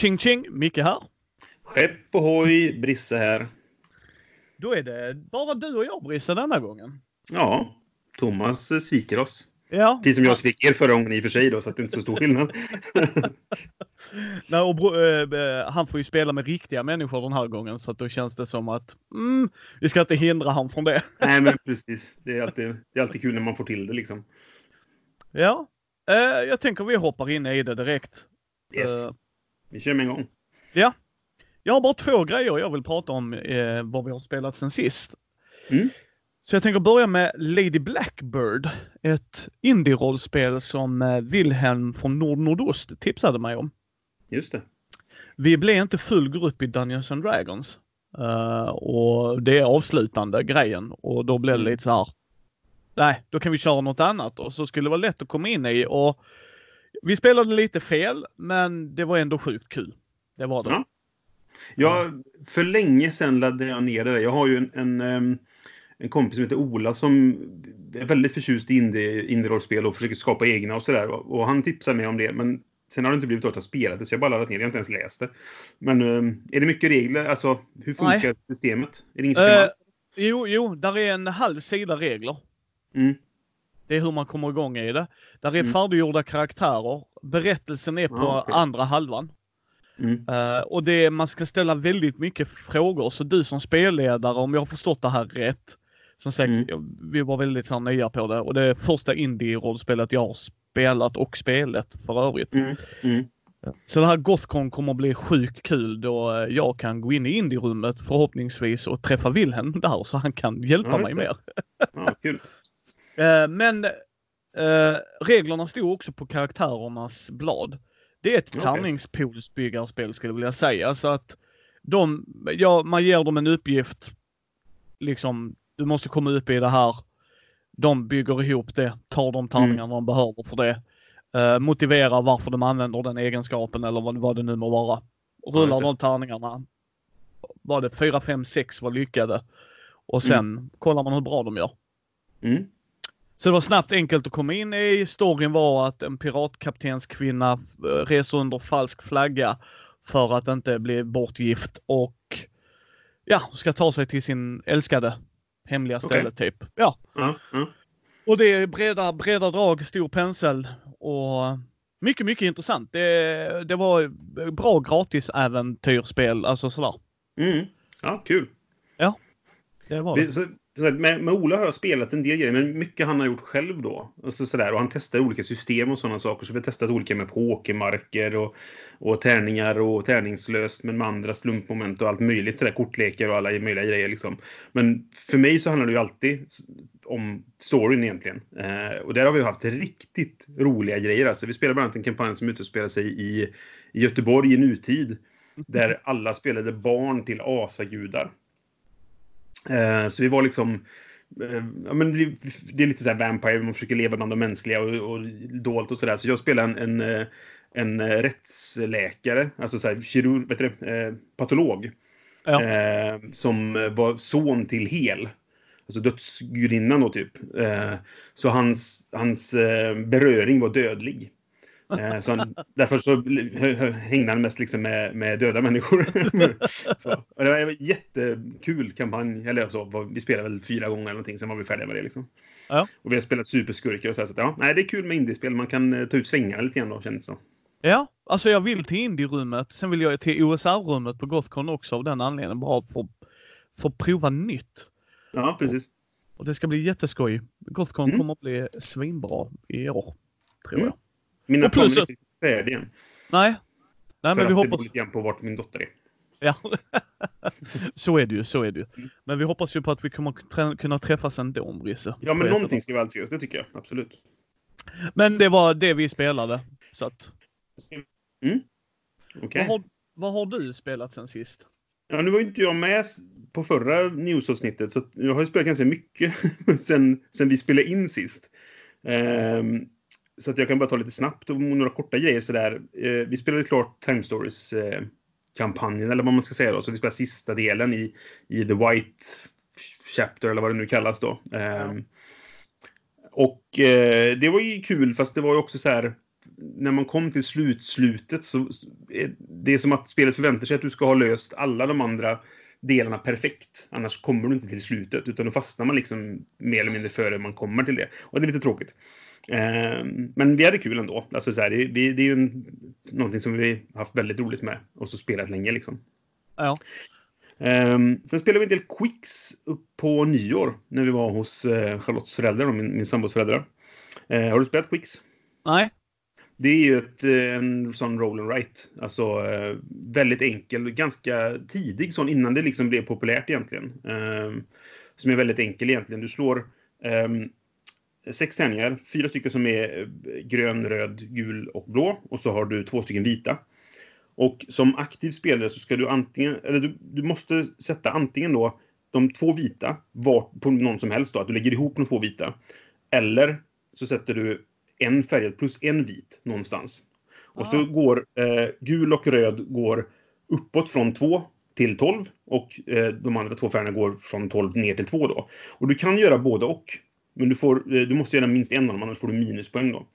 Ching ching, Micke här. Skepp ohoj, Brisse här. Då är det bara du och jag Brisse denna gången. Ja, Thomas eh, sviker oss. Ja. Precis som jag svek er förra gången i och för sig då, så att det är inte så stor skillnad. Nej, och, bro- eh, eh, han får ju spela med riktiga människor den här gången så att då känns det som att mm, vi ska inte hindra han från det. Nej, men precis. Det är, alltid, det är alltid kul när man får till det liksom. Ja, eh, jag tänker vi hoppar in i det direkt. Yes. Eh, Vi kör med en gång. Jag har bara två grejer jag vill prata om eh, vad vi har spelat sen sist. Mm. Så jag tänker börja med Lady Blackbird. Ett indie-rollspel som eh, Wilhelm från Nord Nordost tipsade mig om. Just det. Vi blev inte full grupp i Dungeons and Dragons. Eh, och det är avslutande grejen och då blev det lite så här. Nej, då kan vi köra något annat och så skulle det vara lätt att komma in i och vi spelade lite fel, men det var ändå sjukt kul. Det var det. Ja. Jag, för länge sedan laddade jag ner det där. Jag har ju en, en, en kompis som heter Ola som är väldigt förtjust i indie- indie-rollspel och försöker skapa egna och sådär. Och han tipsade mig om det, men sen har det inte blivit att jag spelat det, så jag har bara laddat ner det. Jag har inte ens läst det. Men är det mycket regler? Alltså, hur funkar Nej. systemet? Är det inget Eh, system alls? jo, jo, där är en halv sida regler. Mm. Det är hur man kommer igång i det. Där är Mm. färdiggjorda karaktärer. Berättelsen är på Ah, okej. andra halvan. Mm. Eh, och det man ska ställa väldigt mycket frågor. Så du som spelledare, om jag har förstått det här rätt, som sagt, Mm. vi var väldigt så nya på det. Och det är första indie-rollspelet jag har spelat och spelat för övrigt. Mm. Mm. Så det här Gothcon kommer att bli sjukt kul då eh, jag kan gå in i indie-rummet förhoppningsvis och träffa Wilhelm där så han kan hjälpa Ja, mig mer. Ja, kul. Eh, men eh, reglerna stod också på karaktärernas blad. Det är ett Okej. tärningspoolsbyggarspel skulle jag vilja säga. Så att de, ja, man ger dem en uppgift. Liksom, du måste komma upp i det här. De bygger ihop det, tar de tärningarna de behöver för det. Uh, motiverar varför de använder den egenskapen eller vad, vad det nu må vara. Rullar det. de tärningarna. Var det 4, 5, 6 var lyckade. Och sen kollar man hur bra de gör. Mm. Så det var snabbt enkelt att komma in i. Storyn var att en piratkaptenskvinna eh, reser under falsk flagga för att inte bli bortgift och ja, ska ta sig till sin älskade hemliga ställe typ. Ja, Ja, ja. och det är breda, breda drag, stor pensel och mycket, mycket intressant. Det, det var bra gratisäventyrspel, alltså sådär. Mm. ja, kul. Det var det. Det, så, med, med Ola har jag spelat en del grejer, men mycket han har gjort själv då. Och, så, sådär. och han testar olika system och sådana saker. Så vi har testat olika med pokermarker och, och tärningar och tärningslöst, men med andra slumpmoment och allt möjligt. Sådär, kortlekar och alla möjliga grejer. Liksom. Men för mig så handlar det ju alltid om storyn egentligen. Eh, och där har vi haft riktigt roliga grejer. Alltså, vi spelar bland annat en kampanj som utspelar sig i, i Göteborg i nutid. Där alla spelade barn till asagudar. Eh, så vi var liksom... Eh, ja, men det, är lite så här Vampire, man försöker leva bland de mänskliga och, och dolt och sådär. Så jag spelar en, en, eh, en rättsläkare, alltså så här, kirurg, vet du eh, patolog. Ja. Eh, som var son till Hel. Alltså dödsgudinnan då typ. Eh, så hans, hans beröring var dödlig. Eh, så han, därför så hängde han mest liksom med, med döda människor. så, och det var en jättekul kampanj. Eller så, vi spelade väl fyra gånger eller någonting, sen var vi färdiga med det. Liksom. Ja. Och vi har spelat superskurkar och så, här, så att, ja, nej, det är kul med indiespel. Man kan eh, ta ut svängar lite grann då, känns det så. Ja, alltså jag vill till indie-rummet. Sen vill jag till OSR-rummet på Gothcon också av den anledningen. Bara för, för att prova nytt. Ja, precis. Och det ska bli jätteskoj. Gothcon Mm. kommer att bli svinbra i år. Tror Mm. jag. Mina planer är inte färdiga än. Nej. Nej För men vi att det hoppas... beror lite grann på vart min dotter är. Ja. så är det ju, så är det ju. Mm. Men vi hoppas ju på att vi kommer kunna träffas ändå, Brisse. Ja, men någonting ska vi alltid ses, det tycker jag. Absolut. Men det var det vi spelade. Så att... Mm. Okej. Vad, har, vad har du spelat sen sist? Ja, nu var ju inte jag med på förra newsavsnittet, så jag har ju spelat ganska mycket sen, sen vi spelade in sist. Ehm, så att jag kan bara ta lite snabbt om några korta grejer sådär. Eh, vi spelade klart Time Stories eh, eller vad man ska säga då. Så vi spelade sista delen i, i The White Chapter, eller vad det nu kallas då. Ehm, Och eh, det var ju kul, fast det var ju också så här när man kom till slutslutet så det är som att spelet förväntar sig att du ska ha löst alla de andra delarna perfekt. Annars kommer du inte till slutet, utan då fastnar man liksom mer eller mindre före man kommer till det. Och det är lite tråkigt. Eh, men vi hade kul ändå. Alltså så här, det, det, är ju en, någonting som vi haft väldigt roligt med och så spelat länge liksom. Ja. Um, sen spelade vi en del Quicks på nyår när vi var hos uh, Charlottes föräldrar min, min sambos föräldrar. Uh, har du spelat Quicks? Nej. Det är ju ett, eh, en sån roll and write. Alltså uh, väldigt enkel, ganska tidig sån innan det liksom blev populärt egentligen. Um, som är väldigt enkel egentligen. Du slår um, sex tärningar, fyra stycken som är grön, röd, gul och blå och så har du två stycken vita. Och som aktiv spelare så ska du antingen, eller du, du måste sätta antingen då de två vita var, på någon som helst då, att du lägger ihop de två vita. Eller så sätter du en färgad plus en vit någonstans. Och så går eh, gul och röd går uppåt från 2 till 12 och eh, de andra två färgerna går från 12 ner till 2 då. Och du kan göra både och. Men du, får, eh, du måste göra minst en av dem, annars får du minuspoäng då.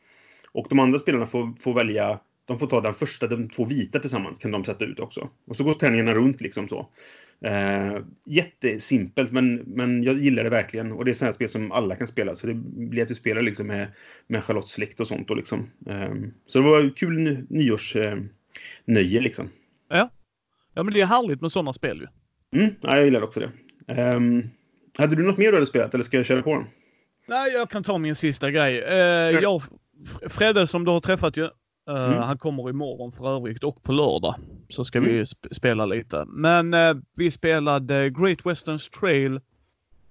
Och de andra spelarna får, får välja de får ta den första, de två vita tillsammans kan de sätta ut också. Och så går tärningarna runt liksom så. Eh, jättesimpelt, men, men jag gillar det verkligen. Och det är sådana spel som alla kan spela. Så det blir att vi spelar liksom med, med Charlottes släkt och sånt. Och liksom. Eh, så det var kul ny, nyårsnöje eh, liksom. Ja. ja, men det är härligt med sådana spel ju. Mm, ja, jag gillar också det. Um, hade du något mer du hade spelat eller ska jag köra på den? Nej, jag kan ta min sista grej. Uh, jag, Fredde som du har träffat ju, Uh, mm. Han kommer imorgon för övrigt och på lördag. Så ska mm. vi sp spela lite. Men uh, vi spelade Great Westerns Trail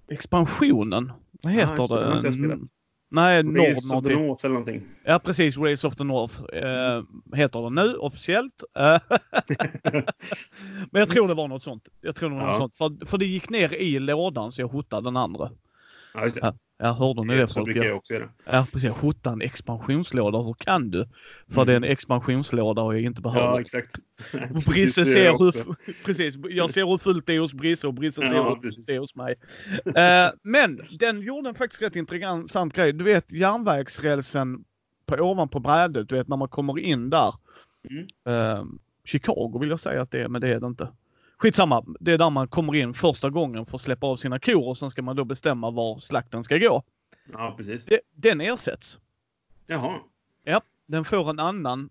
expansionen. Vad heter ah, det? Mm. Nej, Nord of the North eller någonting. Ja, precis. Race of the North uh, heter den nu officiellt. Men jag tror det var något sånt. Jag tror det var ja. något sånt. För, för det gick ner i lådan så jag hotade den andra. Ja, just det. Ja, hörde ni det? Så brukar jag också göra. Ja, precis. En expansionslåda. Hur kan du? För mm. det är en expansionslåda och jag inte behöver. Ja, exakt. Brisse ser hur... Precis. Jag ser hur fullt det är hos Brisse och Brisse ser hur fullt det är hos mig. uh, men den gjorde en faktiskt rätt intressant grej. Du vet järnvägsrälsen på, ovanpå brädet, du vet när man kommer in där. Mm. Uh, Chicago vill jag säga att det är, men det är det inte. Skitsamma, det är där man kommer in första gången för att släppa av sina kor och sen ska man då bestämma var slakten ska gå. Ja, precis. Den ersätts. Jaha. Ja, den får en annan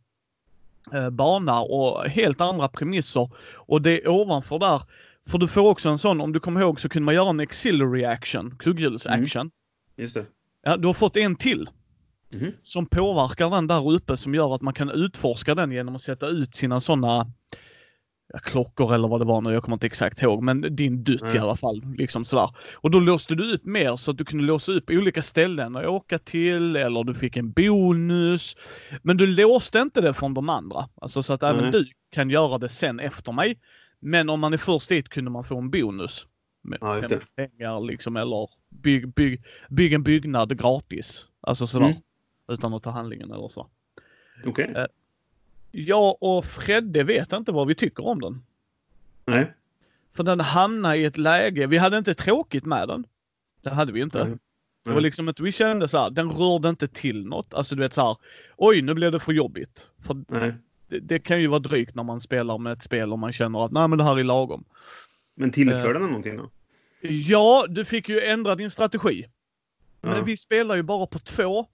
eh, bana och helt andra premisser. Och det är ovanför där. För du får också en sån, om du kommer ihåg så kunde man göra en auxiliary action, kugghjulsaction. Mm. Just det. Ja, du har fått en till. Mm. Som påverkar den där uppe som gör att man kan utforska den genom att sätta ut sina sådana klockor eller vad det var nu, jag kommer inte exakt ihåg, men din dutt mm. i alla fall. Liksom sådär. Och då låste du upp mer så att du kunde låsa upp olika ställen att åka till eller du fick en bonus. Men du låste inte det från de andra. Alltså så att mm. även du kan göra det sen efter mig. Men om man är först dit kunde man få en bonus. Med ja, pengar liksom eller bygg, bygg, bygg en byggnad gratis. Alltså sådär. Mm. Utan att ta handlingen eller så. Okej. Okay. Eh, jag och Fredde vet inte vad vi tycker om den. Nej. För den hamnade i ett läge, vi hade inte tråkigt med den. Det hade vi inte. Nej. Det var liksom att vi kände så här, den rörde inte till något. Alltså du vet så här, oj nu blev det för jobbigt. För det, det, kan ju vara drygt när man spelar med ett spel och man känner att nej men det här är lagom. Men tillför uh, den någonting då? Ja, du fick ju ändra din strategi. Ja. Men vi spelar ju bara på två.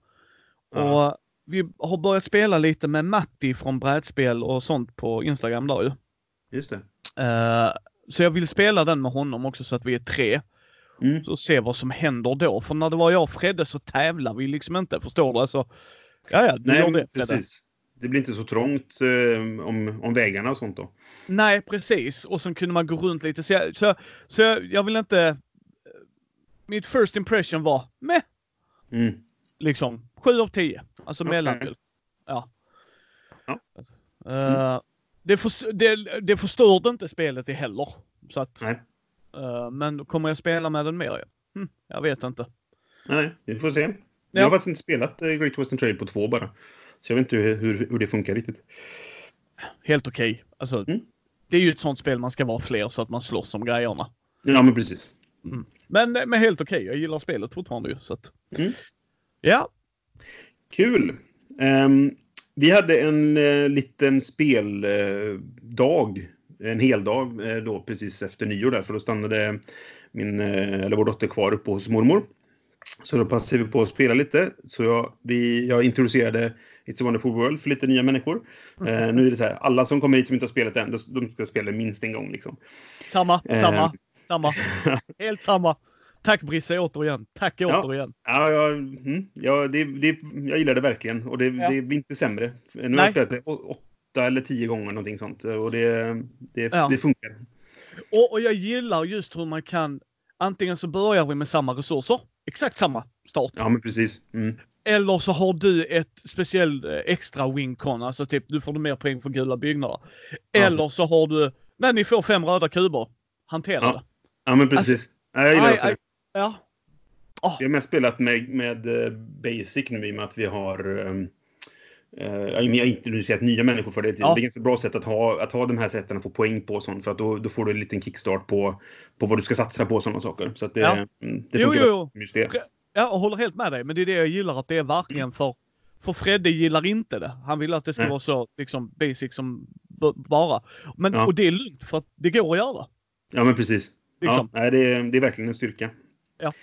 Ja. Vi har börjat spela lite med Matti från brädspel och sånt på Instagram där ju. Just det. Uh, så jag vill spela den med honom också så att vi är tre. Mm. Så se vad som händer då. För när det var jag och Fredde så tävlar vi liksom inte. Förstår du? Alltså, ja, ja, du Nej, gör det, precis. Det blir inte så trångt eh, om, om vägarna och sånt då. Nej, precis. Och sen kunde man gå runt lite. Så jag, så, så jag, jag vill inte... Mitt first impression var med. Mm. Liksom, sju av tio. Alltså okay. mellanmjölk. Ja. ja. Uh, det, för, det, det förstörde inte spelet i heller. Så att, Nej. Uh, men kommer jag spela med den mer? Hm, jag vet inte. Nej, vi får se. Ja. Jag har faktiskt inte spelat eh, Great Western Trail på två bara. Så jag vet inte hur, hur det funkar riktigt. Helt okej. Okay. Alltså, mm. Det är ju ett sånt spel man ska vara fler så att man slåss om grejerna. Ja, men precis. Mm. Men, men helt okej. Okay. Jag gillar spelet fortfarande ju. Så att... mm. Ja, Kul! Um, vi hade en eh, liten speldag. Eh, en hel dag eh, då precis efter nyår där. För då stannade min, eller vår dotter kvar uppe hos mormor. Så då passade vi på att spela lite. Så jag, vi, jag introducerade It's a Wonderful World för lite nya människor. Eh, nu är det så här, alla som kommer hit som inte har spelat än, de ska spela minst en gång. Liksom. Samma, eh. samma, samma. Helt samma. Tack Brisse återigen. Tack ja. återigen. Ja, ja, mm, ja det, det, jag gillar det verkligen. Och det, ja. det blir inte sämre. Nu har jag spelat det åtta eller tio gånger någonting sånt. Och det, det, ja. det funkar. Och, och jag gillar just hur man kan Antingen så börjar vi med samma resurser, exakt samma start. Ja, men precis. Mm. Eller så har du ett speciellt eh, extra wincon, alltså typ du får mer poäng för gula byggnader. Eller så har du, nej ni får fem röda kuber. Hantera ja. det. Ja, men precis. Alltså, jag gillar också aj, Ja. Oh. Vi har mest spelat med, med eh, Basic nu i och med att vi har um, jag har inte introducerat nya människor för det. Ja. Det är ett ganska bra sätt att ha, att ha de här sätten att få poäng på och sånt. För att då, då får du en liten kickstart på, på vad du ska satsa på och sådana saker. Så att det, ja. Mm, det jo, jo. just det. Ja, jag håller helt med dig. Men det är det jag gillar att det är verkligen för för Fredde gillar inte det. Han vill att det ska Nej. vara så liksom basic som bara. Men, ja. Och det är lugnt för att det går att göra. Ja, men precis. Liksom. Ja, det, är, det är verkligen en styrka. Ja.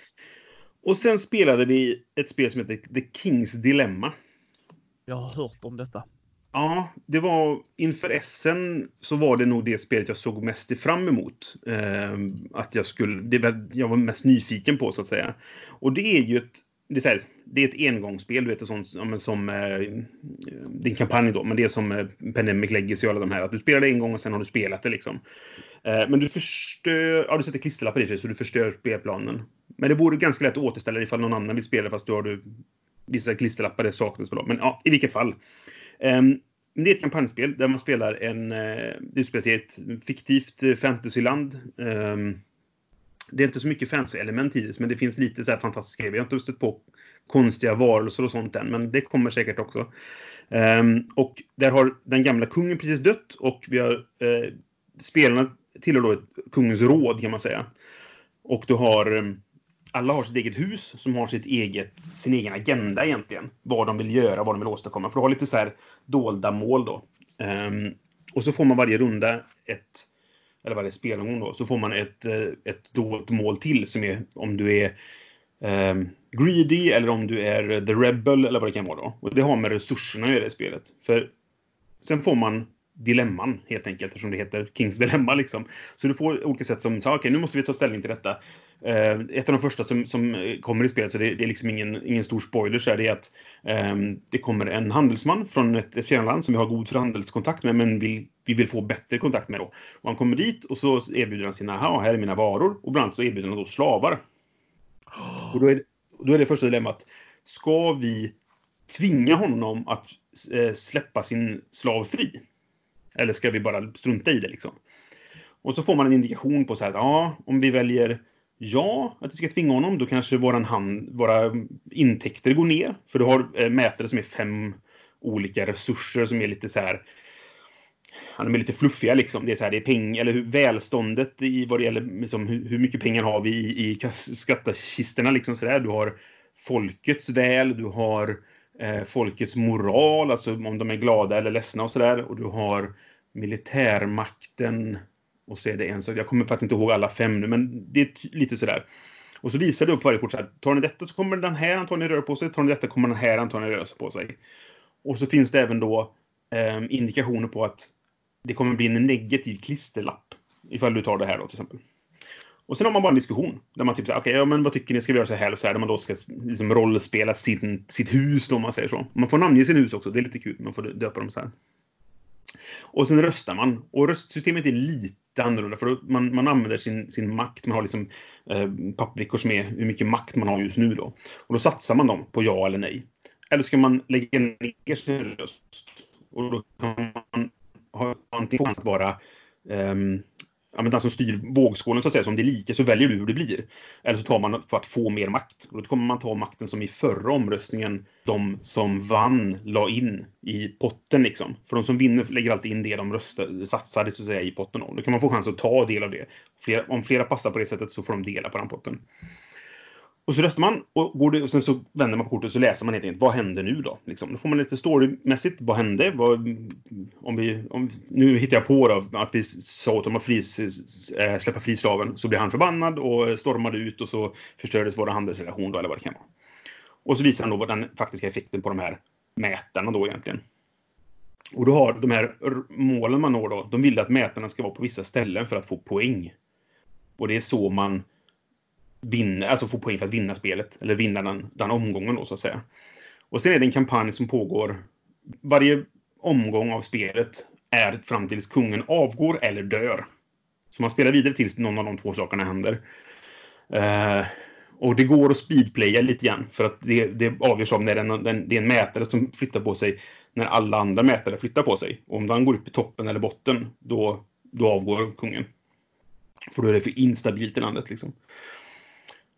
Och sen spelade vi ett spel som heter The Kings Dilemma. Jag har hört om detta. Ja, det var inför SN så var det nog det spelet jag såg mest fram emot. Eh, att jag skulle, det jag var mest nyfiken på så att säga. Och det är ju ett, det är, här, det är ett engångsspel, du vet, sånt, som... som eh, din kampanj då, men det är som eh, Pandemic Legacy och alla de här, att du spelar det en gång och sen har du spelat det liksom. Eh, men du förstör, ja du sätter klisterlappar i sig så du förstör spelplanen. Men det vore ganska lätt att återställa ifall någon annan vill spela fast då har du vissa klisterlappar det saknas dem, Men ja, i vilket fall. Um, det är ett kampanjspel där man spelar en... eh, det utspelar sig i ett fiktivt eh, fantasyland. Eh, det är inte så mycket fantasy-element hittills, men det finns lite så här fantastiska grejer. Vi har inte stött på konstiga varelser och sånt än, men det kommer säkert också. Um, och där har den gamla kungen precis dött och vi har... Uh, spelarna tillhör då ett kungens råd, kan man säga. Och du har... Um, alla har sitt eget hus som har sitt eget, sin egen agenda egentligen. Vad de vill göra, vad de vill åstadkomma. För du har lite så här dolda mål då. Um, och så får man varje runda ett, eller varje spelomgång då, så får man ett, eh, ett dolt mål till som är om du är um, greedy eller om du är the rebel eller vad det kan vara då. Och det har med resurserna att göra i spelet. För sen får man dilemman helt enkelt eftersom det heter Kings dilemma liksom. Så du får olika sätt som, okej okay, nu måste vi ta ställning till detta. Uh, ett av de första som, som kommer i spelet, så det, det, är liksom ingen, ingen stor spoiler, så är det att um, det kommer en handelsman från ett, ett fjärran som vi har god förhandelskontakt med, men vill, vi vill få bättre kontakt med då. Och han kommer dit och så erbjuder han sina, ja, här är mina varor. Och bland annat så erbjuder han då slavar. Och då är, då är det första dilemmat, ska vi tvinga honom att eh, släppa sin slav fri? Eller ska vi bara strunta i det liksom? Och så får man en indikation på så här att ja, om vi väljer ja, att vi ska tvinga honom, då kanske våran hand, våra intäkter går ner. För du har eh, mätare som är fem olika resurser som är lite så här de är lite fluffiga liksom. Det är så här, det är pengar, eller hur, välståndet i vad det gäller liksom, hur, hur, mycket pengar har vi i, i skattkistorna liksom så där. Du har folkets väl, du har eh, folkets moral, alltså om de är glada eller ledsna och sådär. Och du har militärmakten. Och så är det en sak, jag kommer faktiskt inte ihåg alla fem nu, men det är lite sådär. Och så visar du upp varje kort så här, tar ni detta så kommer den här antagligen röra på sig, tar ni detta kommer den här antagligen röra på sig. Och så finns det även då eh, indikationer på att det kommer bli en negativ klisterlapp ifall du tar det här då till exempel. Och sen har man bara en diskussion där man typ säger okej, okay, ja, men vad tycker ni? Ska vi göra så här och så här? Där man då ska liksom rollspela sin, sitt hus då, om man säger så. Man får namnge sin hus också, det är lite kul. Man får döpa dem så här. Och sen röstar man. Och röstsystemet är lite annorlunda, för man, man använder sin, sin makt. Man har liksom eh, paprikor som är hur mycket makt man har just nu då. Och då satsar man dem på ja eller nej. Eller ska man lägga ner sin röst. Och då kan man ha antingen att vara um, ja, men den som styr vågskålen så att säga, så om det är lika så väljer du hur det blir. Eller så tar man för att få mer makt. Och då kommer man ta makten som i förra omröstningen de som vann la in i potten liksom. För de som vinner lägger alltid in det de röstade, satsade så att säga i potten. Då. kan man få chans att ta del av det. Om flera passar på det sättet så får de dela på den potten. Och så röstar man och, går det, och sen så vänder man på kortet och så läser man helt enkelt vad händer nu då? Liksom. Då får man lite storymässigt. Vad hände? Vad, om vi, om, nu hittar jag på då att vi sa åt dem att fris, äh, släppa fri slaven. Så blir han förbannad och stormade ut och så förstördes vår handelsrelation då, eller vad det kan vara. Och så visar han då vad den faktiska effekten på de här mätarna då egentligen. Och då har de här målen man når då, de vill att mätarna ska vara på vissa ställen för att få poäng. Och det är så man vinna, alltså få poäng för att vinna spelet. Eller vinna den, den omgången då så att säga. Och sen är det en kampanj som pågår. Varje omgång av spelet är fram tills kungen avgår eller dör. Så man spelar vidare tills någon av de två sakerna händer. Uh, och det går att speedplaya lite grann för att det, det avgörs av när den, den, det är en mätare som flyttar på sig när alla andra mätare flyttar på sig. Och om den går upp i toppen eller botten, då, då avgår kungen. För då är det för instabilt i landet liksom.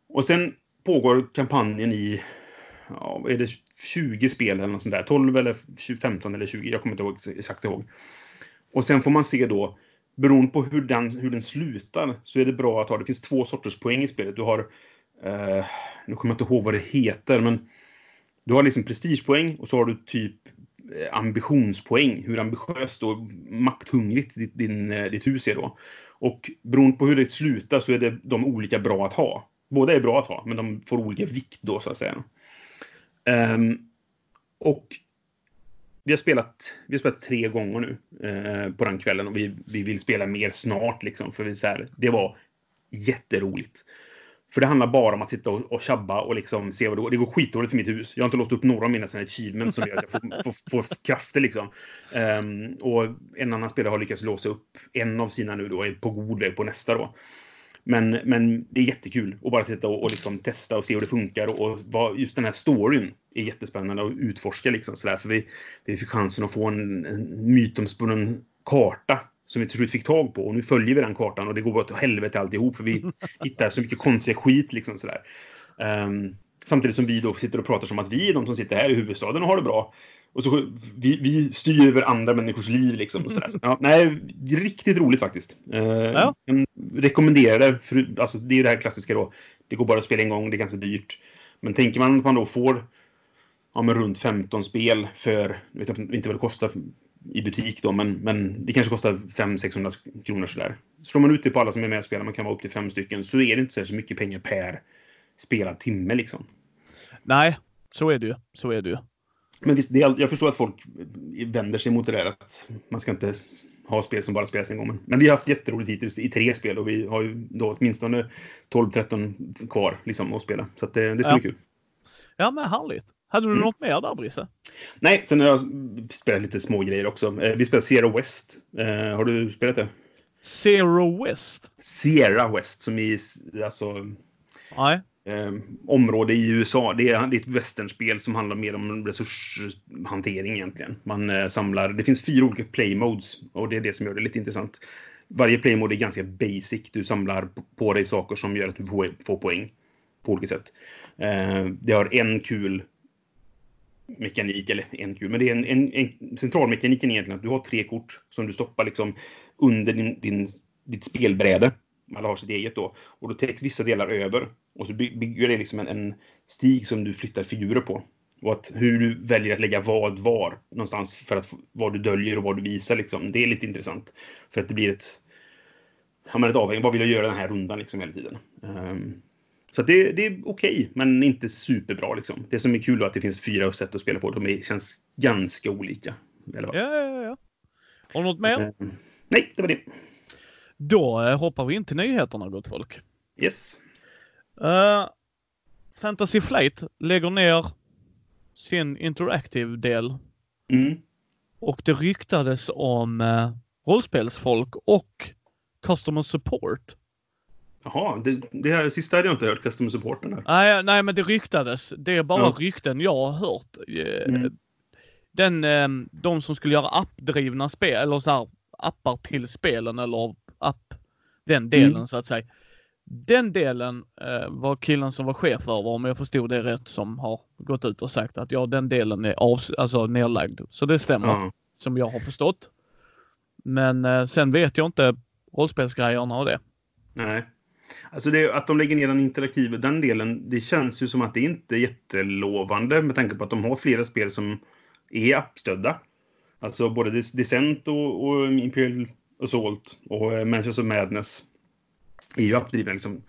Och sen pågår kampanjen i, ja, är det 20 spel eller något sånt där. 12 eller 15 eller 20, jag kommer inte ihåg, exakt ihåg. Och sen får man se då, beroende på hur den, hur den slutar, så är det bra att ha, det finns två sorters poäng i spelet. Du har, eh, nu kommer jag inte ihåg vad det heter, men du har liksom prestigepoäng och så har du typ eh, ambitionspoäng, hur ambitiöst och makthungrigt ditt, din, eh, ditt hus är då. Och beroende på hur det slutar så är det de olika bra att ha. Båda är bra att ha, men de får olika vikt då, så att säga. Um, och vi har, spelat, vi har spelat tre gånger nu eh, på den kvällen och vi, vi vill spela mer snart. Liksom, för vi, så här, det var jätteroligt. För det handlar bara om att sitta och, och tjabba och liksom se vad det går. Det går skitdåligt för mitt hus. Jag har inte låst upp några av mina achievements som gör att jag får, får, får krafter. Liksom. Um, och en annan spelare har lyckats låsa upp en av sina nu då, är på god väg på nästa då. Men, men det är jättekul att bara sitta och, och liksom testa och se hur det funkar. Och, och vad, just den här storyn är jättespännande att utforska. Liksom, så där, för vi, vi fick chansen att få en, en mytomspunnen karta som vi till slut fick tag på. Och nu följer vi den kartan och det går bara till helvete alltihop för vi hittar så mycket konstig skit. Liksom, så um, samtidigt som vi då sitter och pratar som att vi är de som sitter här i huvudstaden och har det bra. Och så, vi, vi styr över andra människors liv liksom. Och sådär. Så, ja, nej, riktigt roligt faktiskt. Uh, ja. rekommenderar det. För, alltså, det är det här klassiska då. Det går bara att spela en gång, det är ganska dyrt. Men tänker man att man då får ja, men runt 15 spel för, jag vet inte vad det kostar i butik då, men, men det kanske kostar 500-600 kronor sådär. Slår man ut det på alla som är med och spelar, man kan vara upp till fem stycken, så är det inte så mycket pengar per spelad timme liksom. Nej, så är det ju. Så är det ju. Men visst, det är, jag förstår att folk vänder sig mot det där att man ska inte ha spel som bara spelas en gång. Men, men vi har haft jätteroligt hittills i tre spel och vi har ju då åtminstone 12-13 kvar liksom att spela. Så att det, det ska ja. bli kul. Ja, men härligt. Hade du mm. något mer där, Brisse? Nej, sen har jag spelat lite små grejer också. Eh, vi spelar Zero West. Eh, har du spelat det? Zero West? Sierra West, som i alltså... Nej eh, område i USA. Det är, det är ett westernspel som handlar mer om resurshantering egentligen. Man eh, samlar, det finns fyra olika playmodes och det är det som gör det lite intressant. Varje playmode är ganska basic. Du samlar på dig saker som gör att du får, får poäng på olika sätt. Eh, det har en kul mekanik, eller en kul, men det är en, en, en centralmekaniken egentligen att du har tre kort som du stoppar liksom under din, din, ditt spelbräde alla har sitt eget då. Och då täcks vissa delar över. Och så bygger det liksom en, en stig som du flyttar figurer på. Och att hur du väljer att lägga vad var någonstans för att vad du döljer och vad du visar liksom. Det är lite intressant. För att det blir ett, ja, men ett avvägning. Vad vill jag göra den här rundan liksom hela tiden? Um, så det, det, är okej, men inte superbra liksom. Det som är kul är att det finns fyra sätt att spela på. De är, känns ganska olika. Ja, ja, ja. Och något mer? Um, nej, det var det. Då eh, hoppar vi in till nyheterna gott folk. Yes. Uh, Fantasy Flight lägger ner sin interactive-del. Mm. Och det ryktades om uh, rollspelsfolk och customer support. Jaha, det, det här sista hade jag inte hört, customer supporten. Här. Nej, nej, men det ryktades. Det är bara ja. rykten jag har hört. Mm. Den, de som skulle göra appdrivna spel, eller så här, appar till spelen eller app. Den delen mm. så att säga. Den delen eh, var killen som var chef över, om jag förstod det rätt, som har gått ut och sagt att ja, den delen är av, alltså nedlagd. Så det stämmer, mm. som jag har förstått. Men eh, sen vet jag inte rollspelsgrejerna och det. Nej. Alltså det, att de lägger ner den interaktiva, den delen, det känns ju som att det inte är jättelovande med tanke på att de har flera spel som är appstödda. Alltså både Descent och, och Imperial Assault och eh, Manchester Madness är ju appdrivna liksom.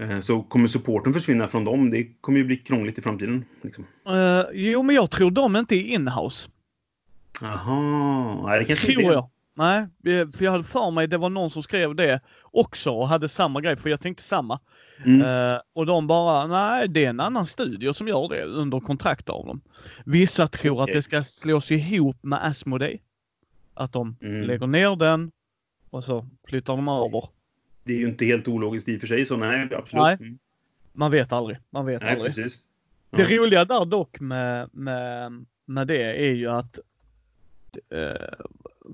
Eh, så kommer supporten försvinna från dem, det kommer ju bli krångligt i framtiden. Liksom. Uh, jo, men jag tror de inte är inhouse. Jaha, nej det kanske tror inte är. jag. Nej, för jag hade för mig det var någon som skrev det också och hade samma grej, för jag tänkte samma. Mm. Uh, och de bara, nej det är en annan studio som gör det under kontrakt av dem. Vissa tror okay. att det ska slås ihop med Asmodee. Att de mm. lägger ner den och så flyttar de över. Det är ju inte helt ologiskt i och för sig, så nej, absolut. Nej. Mm. Man vet aldrig. Man vet nej, aldrig. Precis. Ja. Det roliga där dock med, med, med det är ju att eh,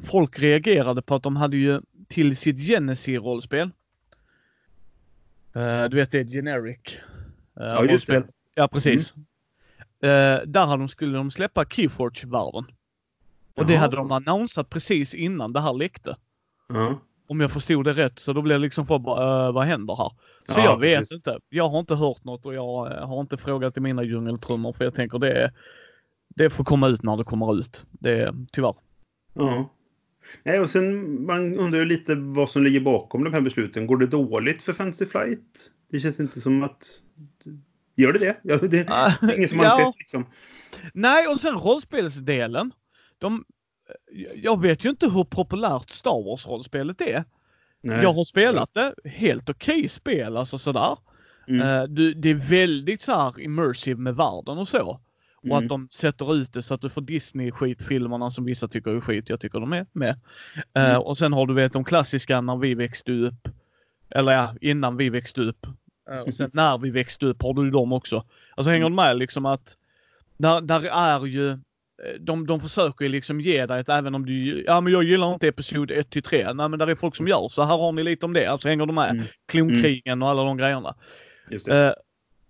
folk reagerade på att de hade ju till sitt Genesis-rollspel. Uh, du vet det är generic. Uh, ja, just det. Ja, precis. Mm. Uh, där hade de, skulle de släppa Keyforge-världen. Och det hade de annonsat precis innan det här läckte. Uh. Om jag förstod det rätt. Så då blev det liksom för uh, vad händer här? Så ja, jag vet precis. inte. Jag har inte hört något och jag har inte frågat i mina djungeltrummor för jag tänker det, det får komma ut när det kommer ut. Det tyvärr. Ja. Nej, och sen man undrar ju lite vad som ligger bakom de här besluten. Går det dåligt för Fantasy Flight? Det känns inte som att... Gör det det? Ja, det är ingen som har ja. sett liksom. Nej, och sen rollspelsdelen. De, jag vet ju inte hur populärt Star Wars-rollspelet är. Nej. Jag har spelat det. Helt okej okay spel, alltså sådär. Mm. Uh, du, det är väldigt så här immersive med världen och så. Mm. Och att de sätter ut det så att du får Disney-skitfilmerna som vissa tycker är skit. Jag tycker de är med. Mm. Uh, och sen har du vet de klassiska när vi växte upp. Eller ja, innan vi växte upp. Uh, och sen när vi växte upp har du dem också. Alltså hänger mm. du med liksom att där, där är ju eh, de, de försöker ju liksom ge dig ett, även om du, ja men jag gillar inte episod 1 till 3. Nej men där är folk som gör så här har ni lite om det. Alltså hänger du med? Mm. Klonkrigen och alla de grejerna. Uh,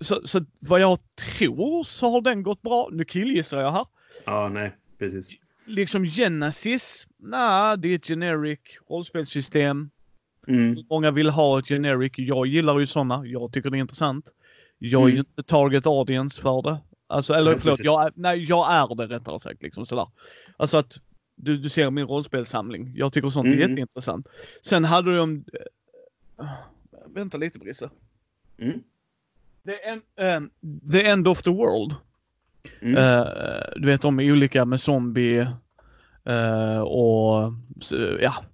så, så vad jag tror så har den gått bra. Nu killgissar jag här. Ja, nej, precis. Liksom Genesis, nej, det är ett generic rollspelssystem. Mm. Många vill ha ett generic. Jag gillar ju sådana. Jag tycker det är intressant. Jag är ju mm. inte target audience för det. Alltså, eller nej, förlåt, jag, nej, jag är det rättare sagt. Liksom sådär. Alltså att du, du ser min rollspelssamling. Jag tycker sånt mm. är jätteintressant. Sen hade de... Äh, vänta lite Brisse. Mm. The End, um, the end of the World. Mm. Uh, du vet de är olika med zombie uh, och uh, ja,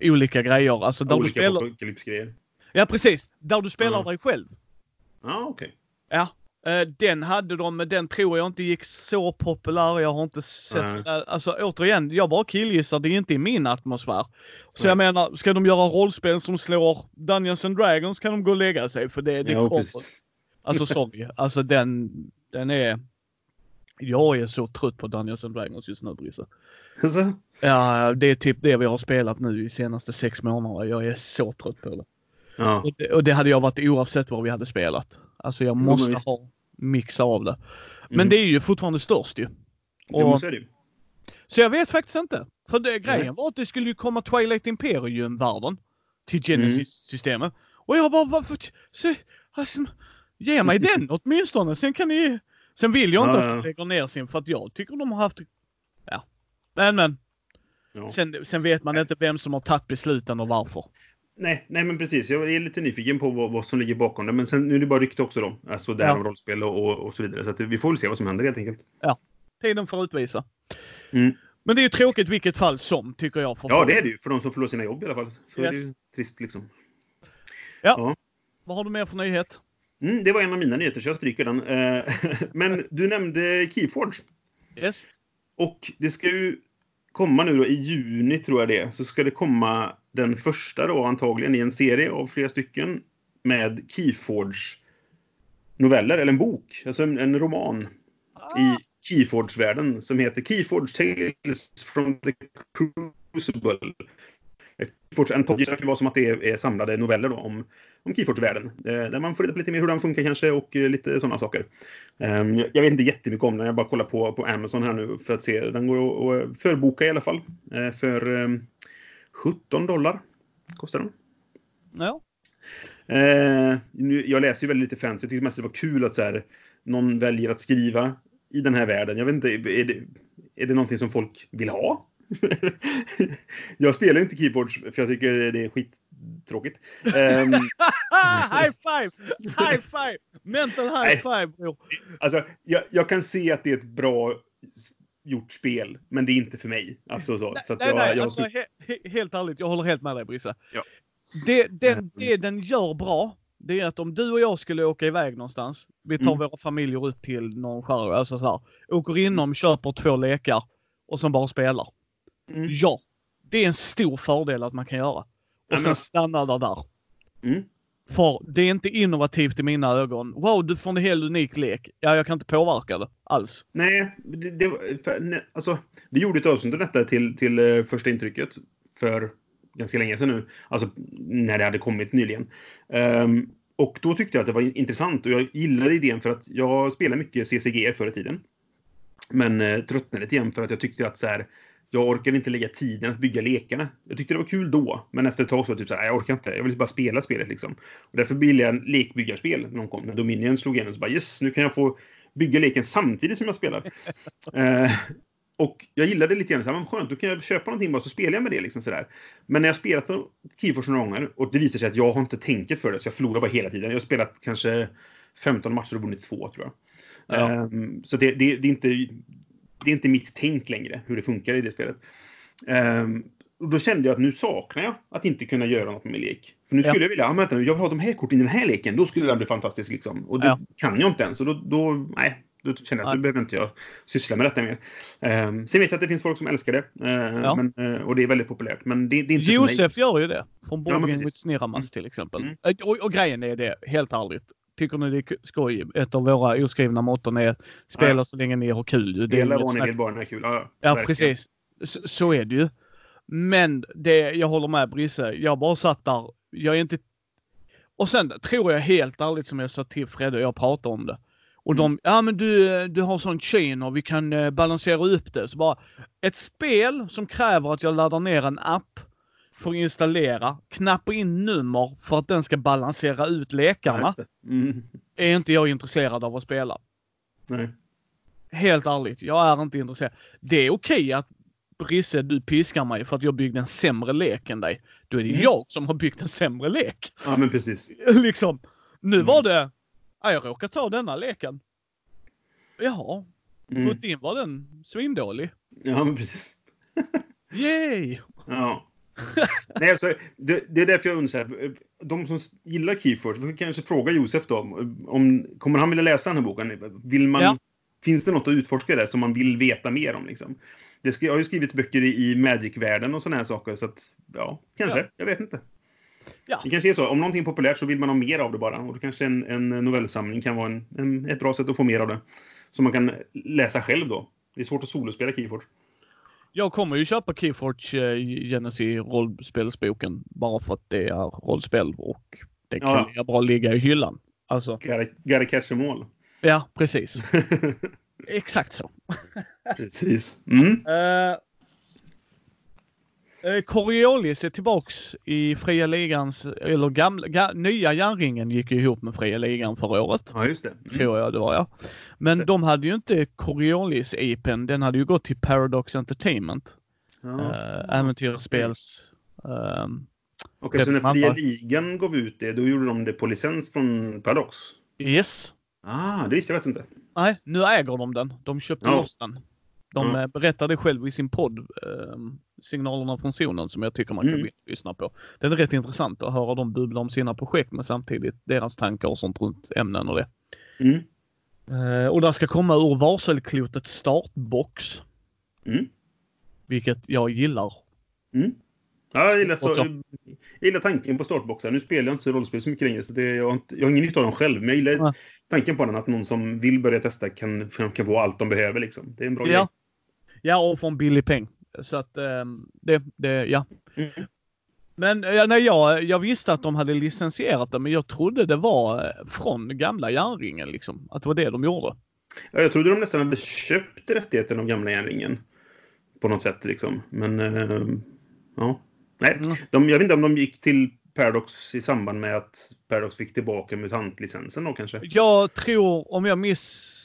olika grejer. Alltså där olika du spelar... Ja precis, där du spelar mm. dig själv. Ja ah, okej. Okay. Ja. Den hade de, men den tror jag inte gick så populär. Jag har inte sett, mm. alltså återigen, jag bara killgissar, det är inte i min atmosfär. Så jag menar, ska de göra rollspel som slår Dungeons and Dragons kan de gå och lägga sig för det, det ja, kommer. Precis. Alltså sorry. Alltså den, den är... Jag är så trött på Dungeons and Dragons just nu Brisse. Alltså? Ja, det är typ det vi har spelat nu i senaste sex månaderna. Jag är så trött på det. Ja. Och, det och det hade jag varit oavsett vad vi hade spelat. Alltså jag måste ja, ha mixa av det. Men mm. det är ju fortfarande störst ju. Och, måste det Så jag vet faktiskt inte. För det, grejen Nej. var att det skulle ju komma Twilight Imperium-världen till Genesis-systemet. Mm. Och jag bara, varför? Så, alltså, Ge mig den åtminstone. Sen kan ni... Sen vill jag inte ja, att de lägger ner sin för att jag tycker de har haft... Ja. Men men. Ja. Sen, sen vet man inte vem som har tagit besluten och varför. Nej, nej men precis. Jag är lite nyfiken på vad, vad som ligger bakom det. Men sen nu är det bara rykte också då. Alltså det här ja. om rollspel och, och, och, så vidare. Så att vi får väl se vad som händer helt enkelt. Ja, tiden får utvisa. Mm. Men det är ju tråkigt vilket fall som, tycker jag. För ja, folk. det är det ju. För de som förlorar sina jobb i alla fall. Så yes. är det ju trist liksom. Ja. ja. Vad har du mer för nyhet? Mm, det var en av mina nyheter, så jag stryker den. Eh, men du nämnde Keyforge. Yes. Och det ska ju komma nu då i juni, tror jag det Så ska det komma den första då, antagligen, i en serie av flera stycken med Keyforge noveller, eller en bok, alltså en, en roman ah. i Keyforge-världen som heter Keyforge Tales from the Crucible. En pocket kan vara som att det är, samlade noveller då, om, om Keyforge-världen. Eh, där man får reda på lite mer hur den funkar kanske och eh, lite sådana saker. Um, jag vet inte jättemycket om den, jag bara kollar på, på Amazon här nu för att se. Den går att förboka i alla fall. Uh, för um, 17 dollar kostar den. Ja. Eh, nu, jag läser ju väldigt lite fans. Jag tycker mest det var kul att så här, någon väljer att skriva i den här världen. Jag vet inte, är det, är det någonting som folk vill ha? jag spelar inte Keyboards för jag tycker det är skittråkigt. Um, high five! High five! Mental high five, bror. Alltså, jag, jag, kan se att det är ett bra gjort spel, men det är inte för mig. Alltså, så. så nej, jag, nej, jag, alltså, he, helt ärligt, jag håller helt med dig Brisse. Ja. Det, den, det den gör bra, det är att om du och jag skulle åka iväg någonstans, vi tar mm. våra familjer upp till någon skärgård, alltså så här, åker inom, köper två lekar och sen bara spelar. Mm. Ja, det är en stor fördel att man kan göra. Och ja, sen stanna där. där. Mm. För det är inte innovativt i mina ögon. Wow, du får en helt unik lek. Ja, jag kan inte påverka det alls. Nej, det, det för, nej, alltså, vi gjorde ett avsnitt av detta till, till uh, första intrycket för ganska länge sedan nu. Alltså när det hade kommit nyligen. Um, och då tyckte jag att det var intressant och jag gillade idén för att jag spelade mycket CCG förr i tiden. Men uh, tröttnade lite igen för att jag tyckte att så här, jag orkade inte lägga tiden att bygga lekarna. Jag tyckte det var kul då, men efter ett tag så var det typ så här, jag orkar inte. Jag vill bara spela spelet liksom. Och därför bildade jag lekbyggarspel någon gång när Dominion slog igenom. Så bara yes, nu kan jag få bygga leken samtidigt som jag spelar. eh, och jag gillade det lite grann. Så här, men skönt, då kan jag köpa någonting bara så spelar jag med det. Liksom, så där. Men när jag spelat Keyforce några gånger och det visar sig att jag har inte tänket för det, så jag förlorar bara hela tiden. Jag har spelat kanske 15 matcher och vunnit två, tror jag. Ja. Um, så det, det, det, är inte, det är inte mitt tänk längre, hur det funkar i det spelet. Um, och då kände jag att nu saknar jag att inte kunna göra något med lek. För nu skulle ja. jag vilja, ah, vänta, jag vill ha de här korten i den här leken, då skulle den bli fantastisk liksom. Och det ja. kan jag inte ens. Och då, då, nej, då känner jag att nu behöver inte jag syssla med detta mer. Um, sen vet jag att det finns folk som älskar det. Uh, ja. men, uh, och det är väldigt populärt. Men det, det är inte Josef gör ju det. Från Board ja, with Sniramas mm. till exempel. Mm. Och, och, grejen är det, helt ärligt tycker ni det är skoj? Ett av våra oskrivna motton är spela ja. så länge ni har kul. Spela vad ni vill bara har kul. Ja, ja precis. Så, så, är det ju. Men det, jag håller med Brisse. Jag bara satt där. Jag är inte... Och sen tror jag helt ärligt som jag sa till Fredde, jag pratar om det. Och de, mm. ja men du, du har sån chain och vi kan eh, balansera upp det. Så bara, ett spel som kräver att jag laddar ner en app för att installera, knappa in nummer för att den ska balansera ut lekarna. Mm. Är inte jag intresserad av att spela. Nej. Helt ärligt, jag är inte intresserad. Det är okej okay att Brisse, du piskar mig för att jag byggde en sämre lek än dig. Då är det mm. jag som har byggt en sämre lek. Ja, men precis. liksom. Nu mm. var det, ja, jag råkar ta denna leken. Jaha. Mm. Putin var den svindålig. Ja, men precis. Yay! Ja. Nej, alltså, det, det, är därför jag undrar. De som gillar Keyforge, vi kanske fråga Josef då. Om, kommer han vilja läsa den här boken? Vill man, ja. Finns det något att utforska där som man vill veta mer om? Liksom? Det ska, har ju skrivits böcker i, i Magic-världen och sådana här saker. Så att, ja, kanske. Ja. Jag vet inte. Ja. Det kanske är så. Om någonting är populärt så vill man ha mer av det bara. Och då kanske en, en novellsamling kan vara en, en, ett bra sätt att få mer av det. Som man kan läsa själv då. Det är svårt att solospela Keyforge. Jag kommer ju köpa Keyforge uh, Genesis rollspelsboken bara för att det är rollspel och det kan ja. jag bara ligga i hyllan. Alltså. Gotta catch them all. Ja, precis. Exakt så. precis. Mm. Uh, Coriolis är tillbaks i fria ligans, eller gamla, ga, nya järnringen gick ju ihop med fria ligan förra året. Ja, just det. Mm. Tror jag det var ja. Men det. de hade ju inte Coriolis-IPen, den hade ju gått till Paradox Entertainment. Ja. Uh, äventyrsspels... Um, Okej, okay, så när fria ligan gav ut det, då gjorde de det på licens från Paradox? Yes. Ah, det visste jag faktiskt inte. Nej, nu äger de den. De köpte ja. loss den. De mm. berättade själv i sin podd, eh, Signalerna från zonen, som jag tycker man kan mm. lyssna på. Den är rätt intressant att höra dem bubbla om sina projekt, men samtidigt deras tankar och sånt runt ämnen och det. Mm. Eh, och där ska komma ur varselklotets startbox. Mm. Vilket jag gillar. Mm. Ja, jag gillar, så, jag gillar tanken på startboxar. Nu spelar jag inte rollspel så mycket längre, så det, jag, har inte, jag har ingen nytta av dem själv. Men jag gillar ja. tanken på den, att någon som vill börja testa kan, kan få allt de behöver. Liksom. Det är en bra ja. grej. Ja, och få en billig peng. Så att um, det, det, ja. Mm. Men ja, nej, jag, jag visste att de hade licensierat det, men jag trodde det var eh, från gamla järnringen, liksom. Att det var det de gjorde. Ja, jag trodde de nästan hade köpt rättigheten av gamla järnringen. På något sätt, liksom. Men, uh, ja. Nej, mm. de, jag vet inte om de gick till Paradox i samband med att Paradox fick tillbaka MUTANT-licensen då kanske? Jag tror, om jag miss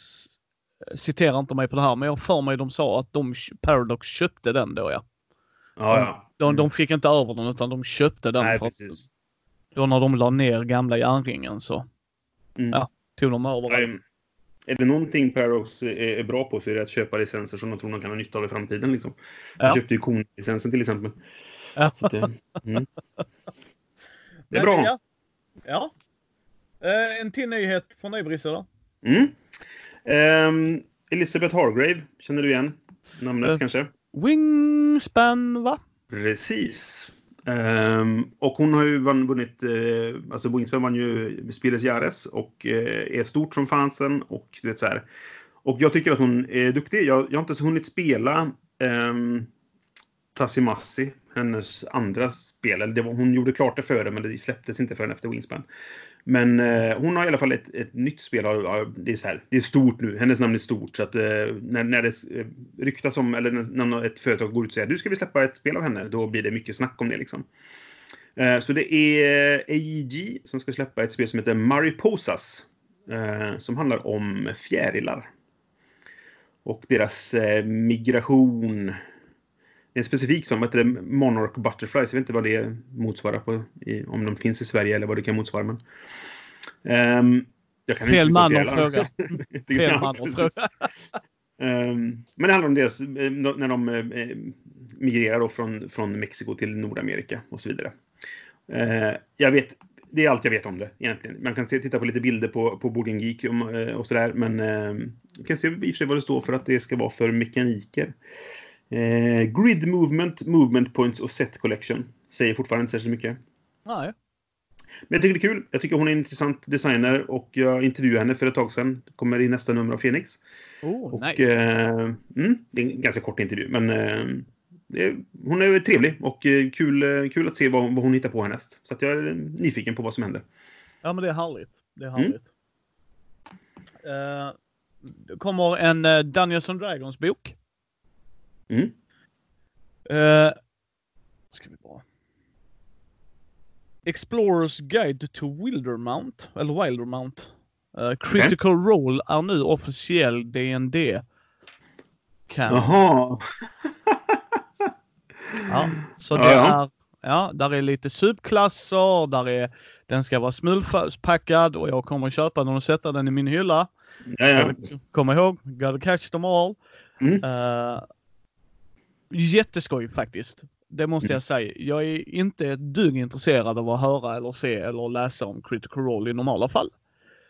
citerar inte mig på det här, men jag för mig de sa att de, Paradox köpte den då ja. Ja, ja. De, de fick inte över den utan de köpte den. Nej, för att, precis. då när de la ner gamla järnringen så Mm. Ja. tog de över den. Nej, Är det någonting Paradox är, bra på så är det att köpa licenser som de tror de kan ha nytta av i framtiden. Liksom. De Ja. köpte ju Kon-licensen till exempel. Ja. Att, mm. Det är bra. Ja. ja. Eh, en till nyhet från dig Brisse? Mm. Ehm, Elizabeth Hargrave, känner du igen namnet Eh. kanske? Wingspan va? Precis. Ehm, och hon har ju vunnit, eh, alltså Wingspan vann ju Spieles Jares och eh, är stort som fansen och du vet så här. Och jag tycker att hon är duktig. Jag, jag har inte så hunnit spela um, Tassimasi, hennes andra spel. Eller det var, hon gjorde klart det före, men det släpptes inte förrän efter Wingspan. Men eh, hon har i alla fall ett, ett nytt spel. Det är, så här, det är stort nu. Hennes namn är stort. Så att, eh, när, när det eh, ryktas om, eller när, ett företag går ut och säger du ska vi släppa ett spel av henne, då blir det mycket snack om det. Liksom. Eh, så det är eh, AEG som ska släppa ett spel som heter Mariposas. Eh, som handlar om fjärilar. Och deras eh, migration. En specifik som heter det Monarch Butterflies. Jag vet inte vad det motsvarar på, i, om de finns i Sverige eller vad det kan motsvara. Men, Ehm, jag kan Fel inte man att fråga. Fel man att fråga. Ehm, men det handlar om deras, eh, när de eh, migrerar då från, från Mexiko till Nordamerika och så vidare. Eh, jag vet, det är allt jag vet om det egentligen. Man kan se, titta på lite bilder på, på Boarding Geek om, eh, och sådär. Men eh, man kan se i och för sig vad det står för att det ska vara för mekaniker. Eh, grid movement, movement points och set collection. Säger fortfarande inte särskilt mycket. Nej. Men jag tycker det är kul. Jag tycker hon är en intressant designer och jag intervjuade henne för ett tag sedan. Det kommer i nästa nummer av Phoenix. Oh, Och, nice. eh, mm, det är en ganska kort intervju, men eh, är, hon är trevlig och eh, kul, eh, kul att se vad, vad hon hittar på härnäst. Så att jag är nyfiken på vad som händer. Ja, men det är härligt. Det är Mm. härligt. Eh, det kommer en uh, Dungeons and Dragons bok. Mm. Uh, ska vi bara... Explorers Guide to Wildermount, eller Wildermount. Uh, Critical Role är nu officiell DND. Kan. Jaha. Ja, så Ja, det ja. är, ja, där är lite subklasser, där är, den ska vara smulpackad och jag kommer köpa den och sätta den i min hylla. Ja, ja. Kom ihåg, gotta catch them all. Mm. Uh, jätteskoj faktiskt. Det måste Mm. jag säga. Jag är inte ett dugg intresserad av att höra eller se eller läsa om Critical Role i normala fall.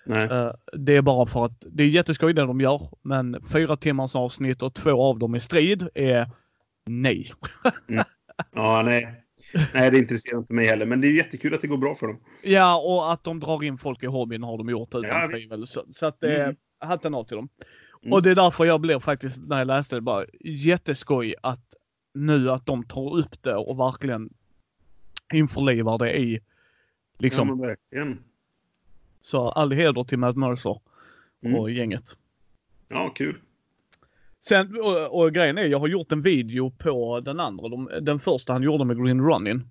Eh, det är bara för att det är jätteskoj det de gör, men fyra timmars avsnitt och två av dem i strid är nej. Ja, nej. Nej, det intresserar inte mig heller. Men det är jättekul att det går bra för dem. Ja, och att de drar in folk i hobbyn har de gjort utan Ja, tvivel. Så, så att det är Mm. hatten av till dem. Mm. Och det är därför jag blev faktiskt, när jag läste det, bara jätteskoj att nu att de tar upp det och verkligen införlivar det i liksom. Ja, verkligen. Så all heder till Matt Mercer Mm. och gänget. Ja, kul. Sen, och, och grejen är, jag har gjort en video på den andra, de, den första han gjorde med Green Running.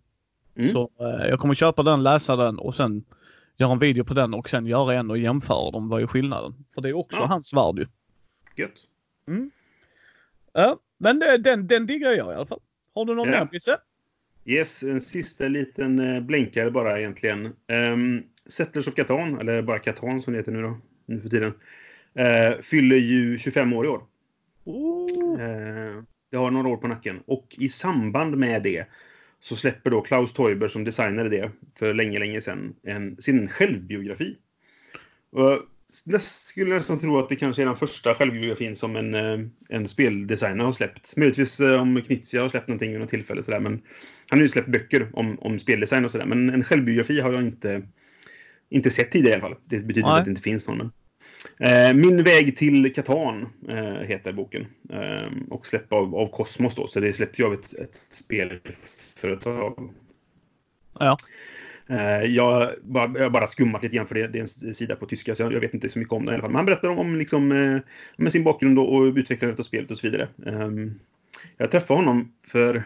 Mm. Så eh, jag kommer köpa den, läsa den och sen göra en video på den och sen göra en och jämföra dem. Vad är skillnaden? För det är också Ja. hans värld ju. Gött. Ja, men det, den, den diggar jag i alla fall. Har du någon Ja. mer Pisse? Yes, en sista liten eh, blänkare bara egentligen. Um, Settlers of Catan, eller bara Catan som det heter nu då, nu för tiden, eh, fyller ju 25 år i år. Oh. Eh, det har några år på nacken. Och i samband med det så släpper då Klaus Teuber, som designade det för länge, länge sedan, en, sin självbiografi. Och jag skulle nästan tro att det kanske är den första självbiografin som en, eh, en speldesigner har släppt. Möjligtvis eh, om Knizia har släppt någonting vid något tillfälle. Sådär, men han har ju släppt böcker om, om speldesign och sådär. Men en självbiografi har jag inte, inte sett tidigare i alla fall. Det betyder Nej. inte att det inte finns någon. Men. Eh, Min väg till Catan eh, heter boken. Och släpp av, av Cosmos då. Så det släpps ju av ett, ett spelföretag. Ja. Eh, jag, bara, jag har bara skummat lite grann för det, det är en sida på tyska så jag, jag vet inte så mycket om det i alla fall. Men han berättar om, om liksom, eh, med sin bakgrund och utvecklandet av spelet och så vidare. Eh, jag träffade honom för,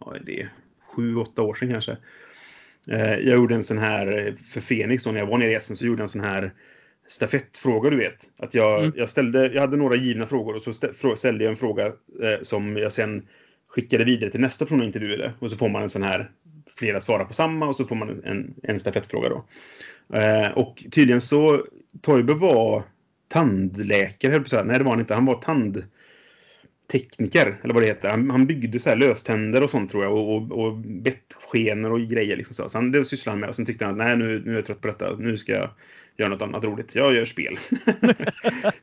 ja, det är sju, åtta år sedan kanske. Eh, jag gjorde en sån här, för Fenix då, när jag var nere i Essen, så gjorde jag en sån här stafettfråga, du vet. Att jag, Mm. jag, ställde, jag hade några givna frågor och så ställde jag en fråga eh, som jag sen skickade vidare till nästa person jag intervjuade. Och så får man en sån här, flera svarar på samma och så får man en, en stafettfråga då. Eh, och tydligen så, Toiber var tandläkare, höll på att säga. Nej, det var han inte. Han var tandtekniker, eller vad det heter. Han, han byggde så här löständer och sånt tror jag. Och, och, och bettskenor och grejer liksom så. så han, det sysslade han med. Och sen tyckte han, nej nu, nu är jag trött på detta. Nu ska jag göra något annat roligt. Jag gör spel.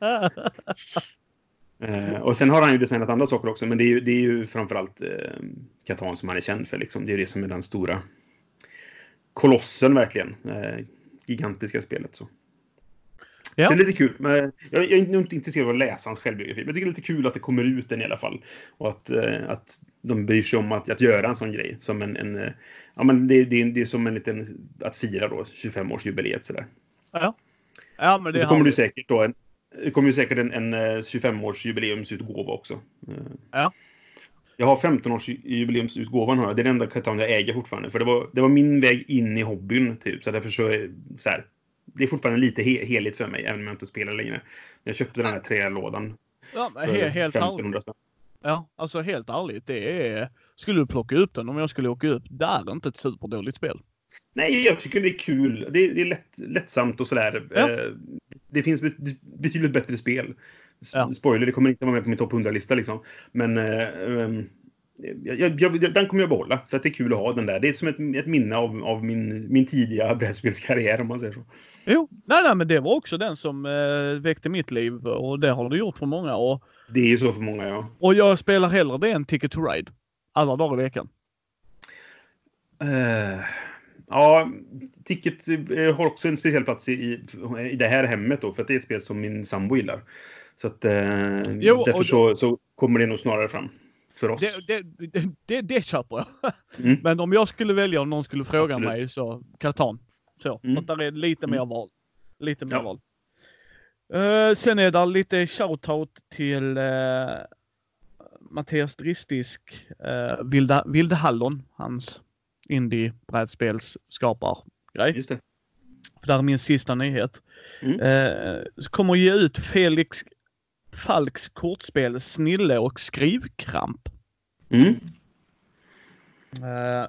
Eh, och sen har han ju designat andra saker också, men det är ju, det är ju framförallt eh, Catan som han är känd för. Liksom. Det är det som är den stora kolossen verkligen. Eh, gigantiska spelet. Så. Ja. Så det är lite kul. Men jag, jag är inte intresserad av att läsa hans självbiografi, men jag tycker det är lite kul att det kommer ut den i alla fall. Och att, eh, att de bryr sig om att, att göra en sån grej. Som en, en eh, ja, men det, det, det är som en liten, att fira då 25-årsjubileet sådär. ja. ja, men det så är kommer du säkert då en, det kommer ju säkert en, en eh, 25-årsjubileumsutgåva också. Eh, Ja. Jag har 15-årsjubileumsutgåvan. Har jag. Det är den enda Catan jag äger fortfarande. För det var, det var min väg in i hobbyn. Typ. Så därför så, är- så här, det är fortfarande lite he heligt för mig, även om jag inte spelar längre. Jag köpte den här trälådan. Ja, men he- helt ärligt. 1500 spänn. Ja, alltså helt ärligt. Det är... Skulle du plocka upp den om jag skulle åka upp, det är inte ett superdåligt spel. Nej, jag tycker det är kul. Det är, det är lätt, lättsamt och sådär. Ja. Eh, Det finns bet betydligt bättre spel. Ja. Spoiler, det kommer inte vara med på min topp 100-lista liksom. Men ehm, jag, jag, den kommer jag behålla, för att det är kul att ha den där. Det är som ett, ett minne av, av min, min tidiga brädspelskarriär, om man säger så. Jo, nej, nej, men det var också den som eh, väckte mitt liv och det har det gjort för många. Och, Det är ju så för många, ja. och jag spelar hellre det än Ticket to Ride. Alla dagar i veckan. Eh, ja, Ticket eh, har också en speciell plats i, i, det här hemmet då, för att det är ett spel som min sambo gillar. Så att eh, Jo, därför så, så kommer det nog snarare fram för oss. Det, det, det, det, köper jag. Mm. Men om jag skulle välja om någon skulle fråga Absolut. mig så Catan. Så, Mm. där är lite mer Mm. val. Lite mer Ja. val. Eh, sen är det lite shoutout till uh, Mattias Dristisk, uh, Vilda, Vilde Hallon, hans indie-brädspelsskapargrej. Just det. För där är min sista nyhet. Mm. Eh, kommer ge ut Felix Falks kortspel Snille och skrivkramp. Mm. Eh,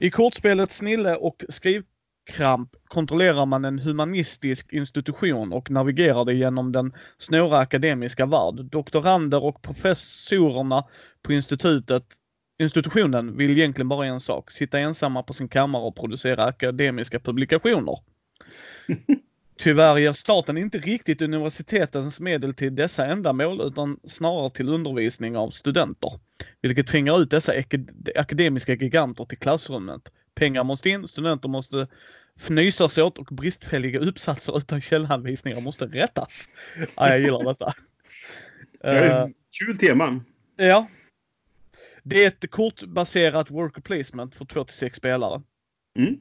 I kortspelet Snille och skrivkramp kontrollerar man en humanistisk institution och navigerar det genom den snåra akademiska värld. Doktorander och professorerna på institutet Institutionen vill egentligen bara en sak, sitta ensamma på sin kammare och producera akademiska publikationer. Tyvärr ger staten inte riktigt universitetens medel till dessa ändamål utan snarare till undervisning av studenter. Vilket tvingar ut dessa akademiska giganter till klassrummet. Pengar måste in, studenter måste fnysas åt och bristfälliga uppsatser utan källanvisningar måste rättas. Ja, jag gillar detta. Eh, Kul tema. ja. Det är ett kortbaserat worker placement för 2 till 6 spelare. Mm.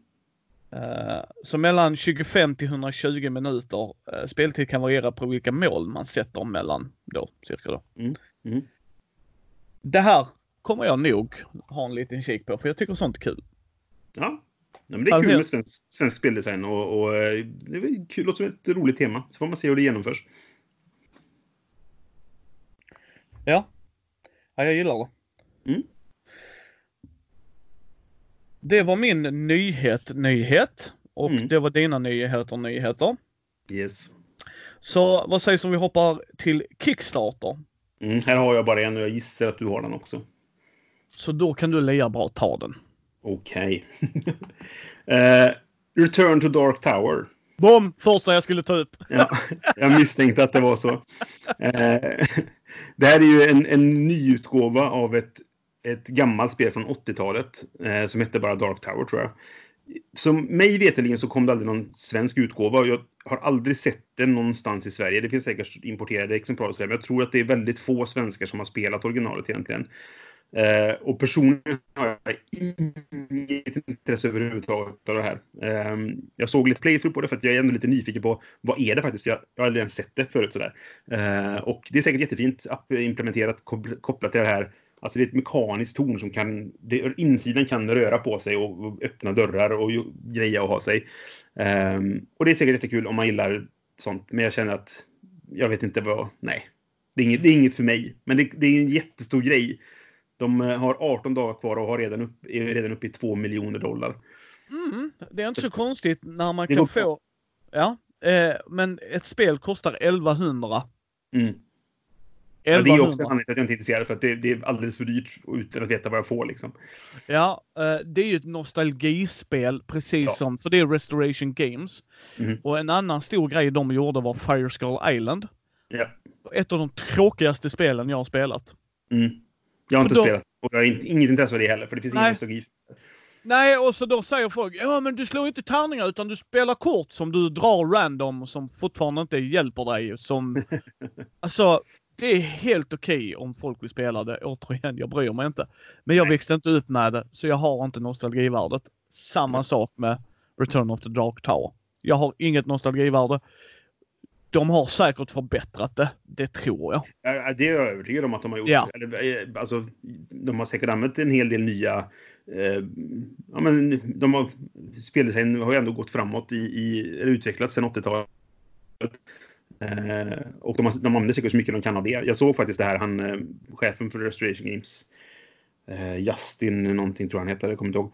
Eh, Så mellan 25 till 120 minuter. Eh, Speltid kan variera på vilka mål man sätter mellan då, cirka då. Mm, mm. Det här kommer jag nog ha en liten kik på för jag tycker sånt är kul. Ja. Ja, men det är Alltså, kul med svensk, svensk speldesign och, och eh, det är kul, låter som ett roligt tema. Så får man se hur det genomförs. Ja. Ja, jag gillar det. Mm. Det var min nyhet, nyhet. Och Mm. det var dina nyheter, nyheter. Yes. Så vad sägs om vi hoppar till Kickstarter? Mm, här har jag bara en och jag gissar att du har den också. Så då kan du lika bra ta den. Okej. Eh, Return to Dark Tower. Bom! Första jag skulle ta upp. Ja, jag misstänkte att det var så. Eh, det här är ju en, en nyutgåva av ett, ett gammalt spel från 80-talet eh, som hette bara Dark Tower, tror jag. Som mig veterligen så kom det aldrig någon svensk utgåva. och Jag har aldrig sett det någonstans i Sverige. Det finns säkert importerade exemplar och så men jag tror att det är väldigt få svenskar som har spelat originalet egentligen. Eh, och personligen har jag inget intresse överhuvudtaget av det här. Eh, jag såg lite playthrough på det för att jag är ändå lite nyfiken på vad är det faktiskt? För jag, jag har aldrig ens sett det förut sådär. Eh, och det är säkert jättefint app- implementerat kopplat till det här Alltså det är ett mekaniskt torn som kan... Det, insidan kan röra på sig och, och öppna dörrar och greja och ha sig. Um, och det är säkert jättekul om man gillar sånt. Men jag känner att jag vet inte vad... Nej. Det är inget, det är inget för mig. Men det, det är en jättestor grej. De eh, har 18 dagar kvar och har redan upp, är redan uppe i 2 miljoner dollar. Mm, det är inte så konstigt när man kan få... Ja, eh, men ett spel kostar 1100. Mm. Ja, det är också anledningen till att jag inte är intresserad, för att det, det, är alldeles för dyrt utan att veta vad jag får. Liksom. Ja, eh, det är ju ett nostalgispel, precis ja. som, för det är Restoration Games. Mm. Och en annan stor grej de gjorde var Fire Skull Island. Ja. Ett av de tråkigaste spelen jag har spelat. Mm. Jag har inte då... spelat och jag har inte, inget intresse av det heller, för det finns Nej. ingen nostalgi. Nej, och så då säger folk ja men du slår inte tärningar utan du spelar kort som du drar random som fortfarande inte hjälper dig. Som, alltså, det är helt okej okay om folk vill spela det. Återigen, jag bryr mig inte. Men jag Nej. växte inte upp med det, så jag har inte nostalgivärdet. Samma Nej. sak med Return of the Dark Tower. Jag har inget nostalgivärde. De har säkert förbättrat det. Det tror jag. Ja, det är jag övertygad om att de har gjort. Ja. Eh, alltså, de har säkert använt en hel del nya eh, ja, men de har, speldesign har ju ändå gått framåt i, i utvecklats sedan 80-talet. Eh, och de, de använder säkert så mycket de kan av det. Jag såg faktiskt det här, han, eh, chefen för Restoration Games, eh, Justin någonting tror jag han heter, jag kommer inte ihåg.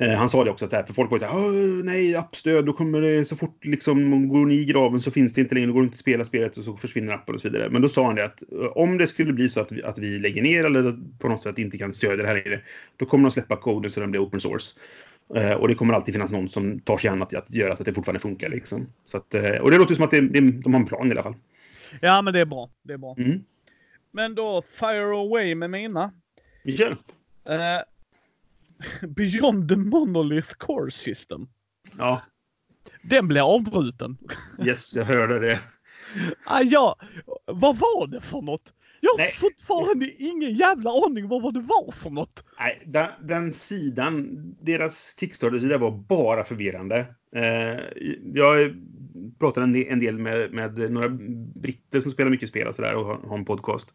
Eh, han sa det också, att här, för folk var ju såhär, nej, appstöd, då kommer det så fort liksom går ni i graven så finns det inte längre, då går det inte att spela spelet och så försvinner appen och så vidare. Men då sa han det att eh, om det skulle bli så att vi, att vi lägger ner eller på något sätt inte kan stödja det här längre, då kommer de släppa koden så den blir open source. Uh, och det kommer alltid finnas någon som tar sig an att, att göra så att det fortfarande funkar. Liksom. Så att, uh, och det låter som att det, det, de har en plan i alla fall. Ja, men det är bra. Det är bra. Mm. Men då, fire away med mina. Vi kör. Uh, Beyond the Monolith Core System. Ja. Den blev avbruten. Yes, jag hörde det. ah, ja, vad var det för något? Jag har Nej. fortfarande ingen jävla aning vad det var för något. Nej, den, den sidan, deras Kickstarter-sida var bara förvirrande. Eh, jag pratade en del, en del med, med, några britter som spelar mycket spel och sådär och har, har en podcast.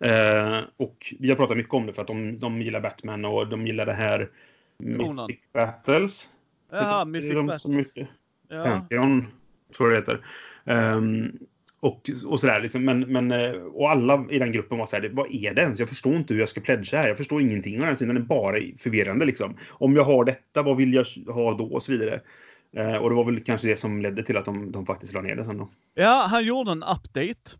Eh, och vi har pratat mycket om det för att de, de gillar Batman och de gillar det här Mystic Battles. Jaha, Mythic Battles. Ja. Pantheon, tror jag det heter. Um, och, och sådär liksom. Men, men, eh, och alla i den gruppen var så här, vad är det ens? Jag förstår inte hur jag ska pledga här. Jag förstår ingenting av den sidan. Den är bara förvirrande liksom. Om jag har detta, vad vill jag ha då? Och så vidare. Eh, och det var väl kanske det som ledde till att de, de faktiskt la ner det sen då. Ja, han gjorde en update.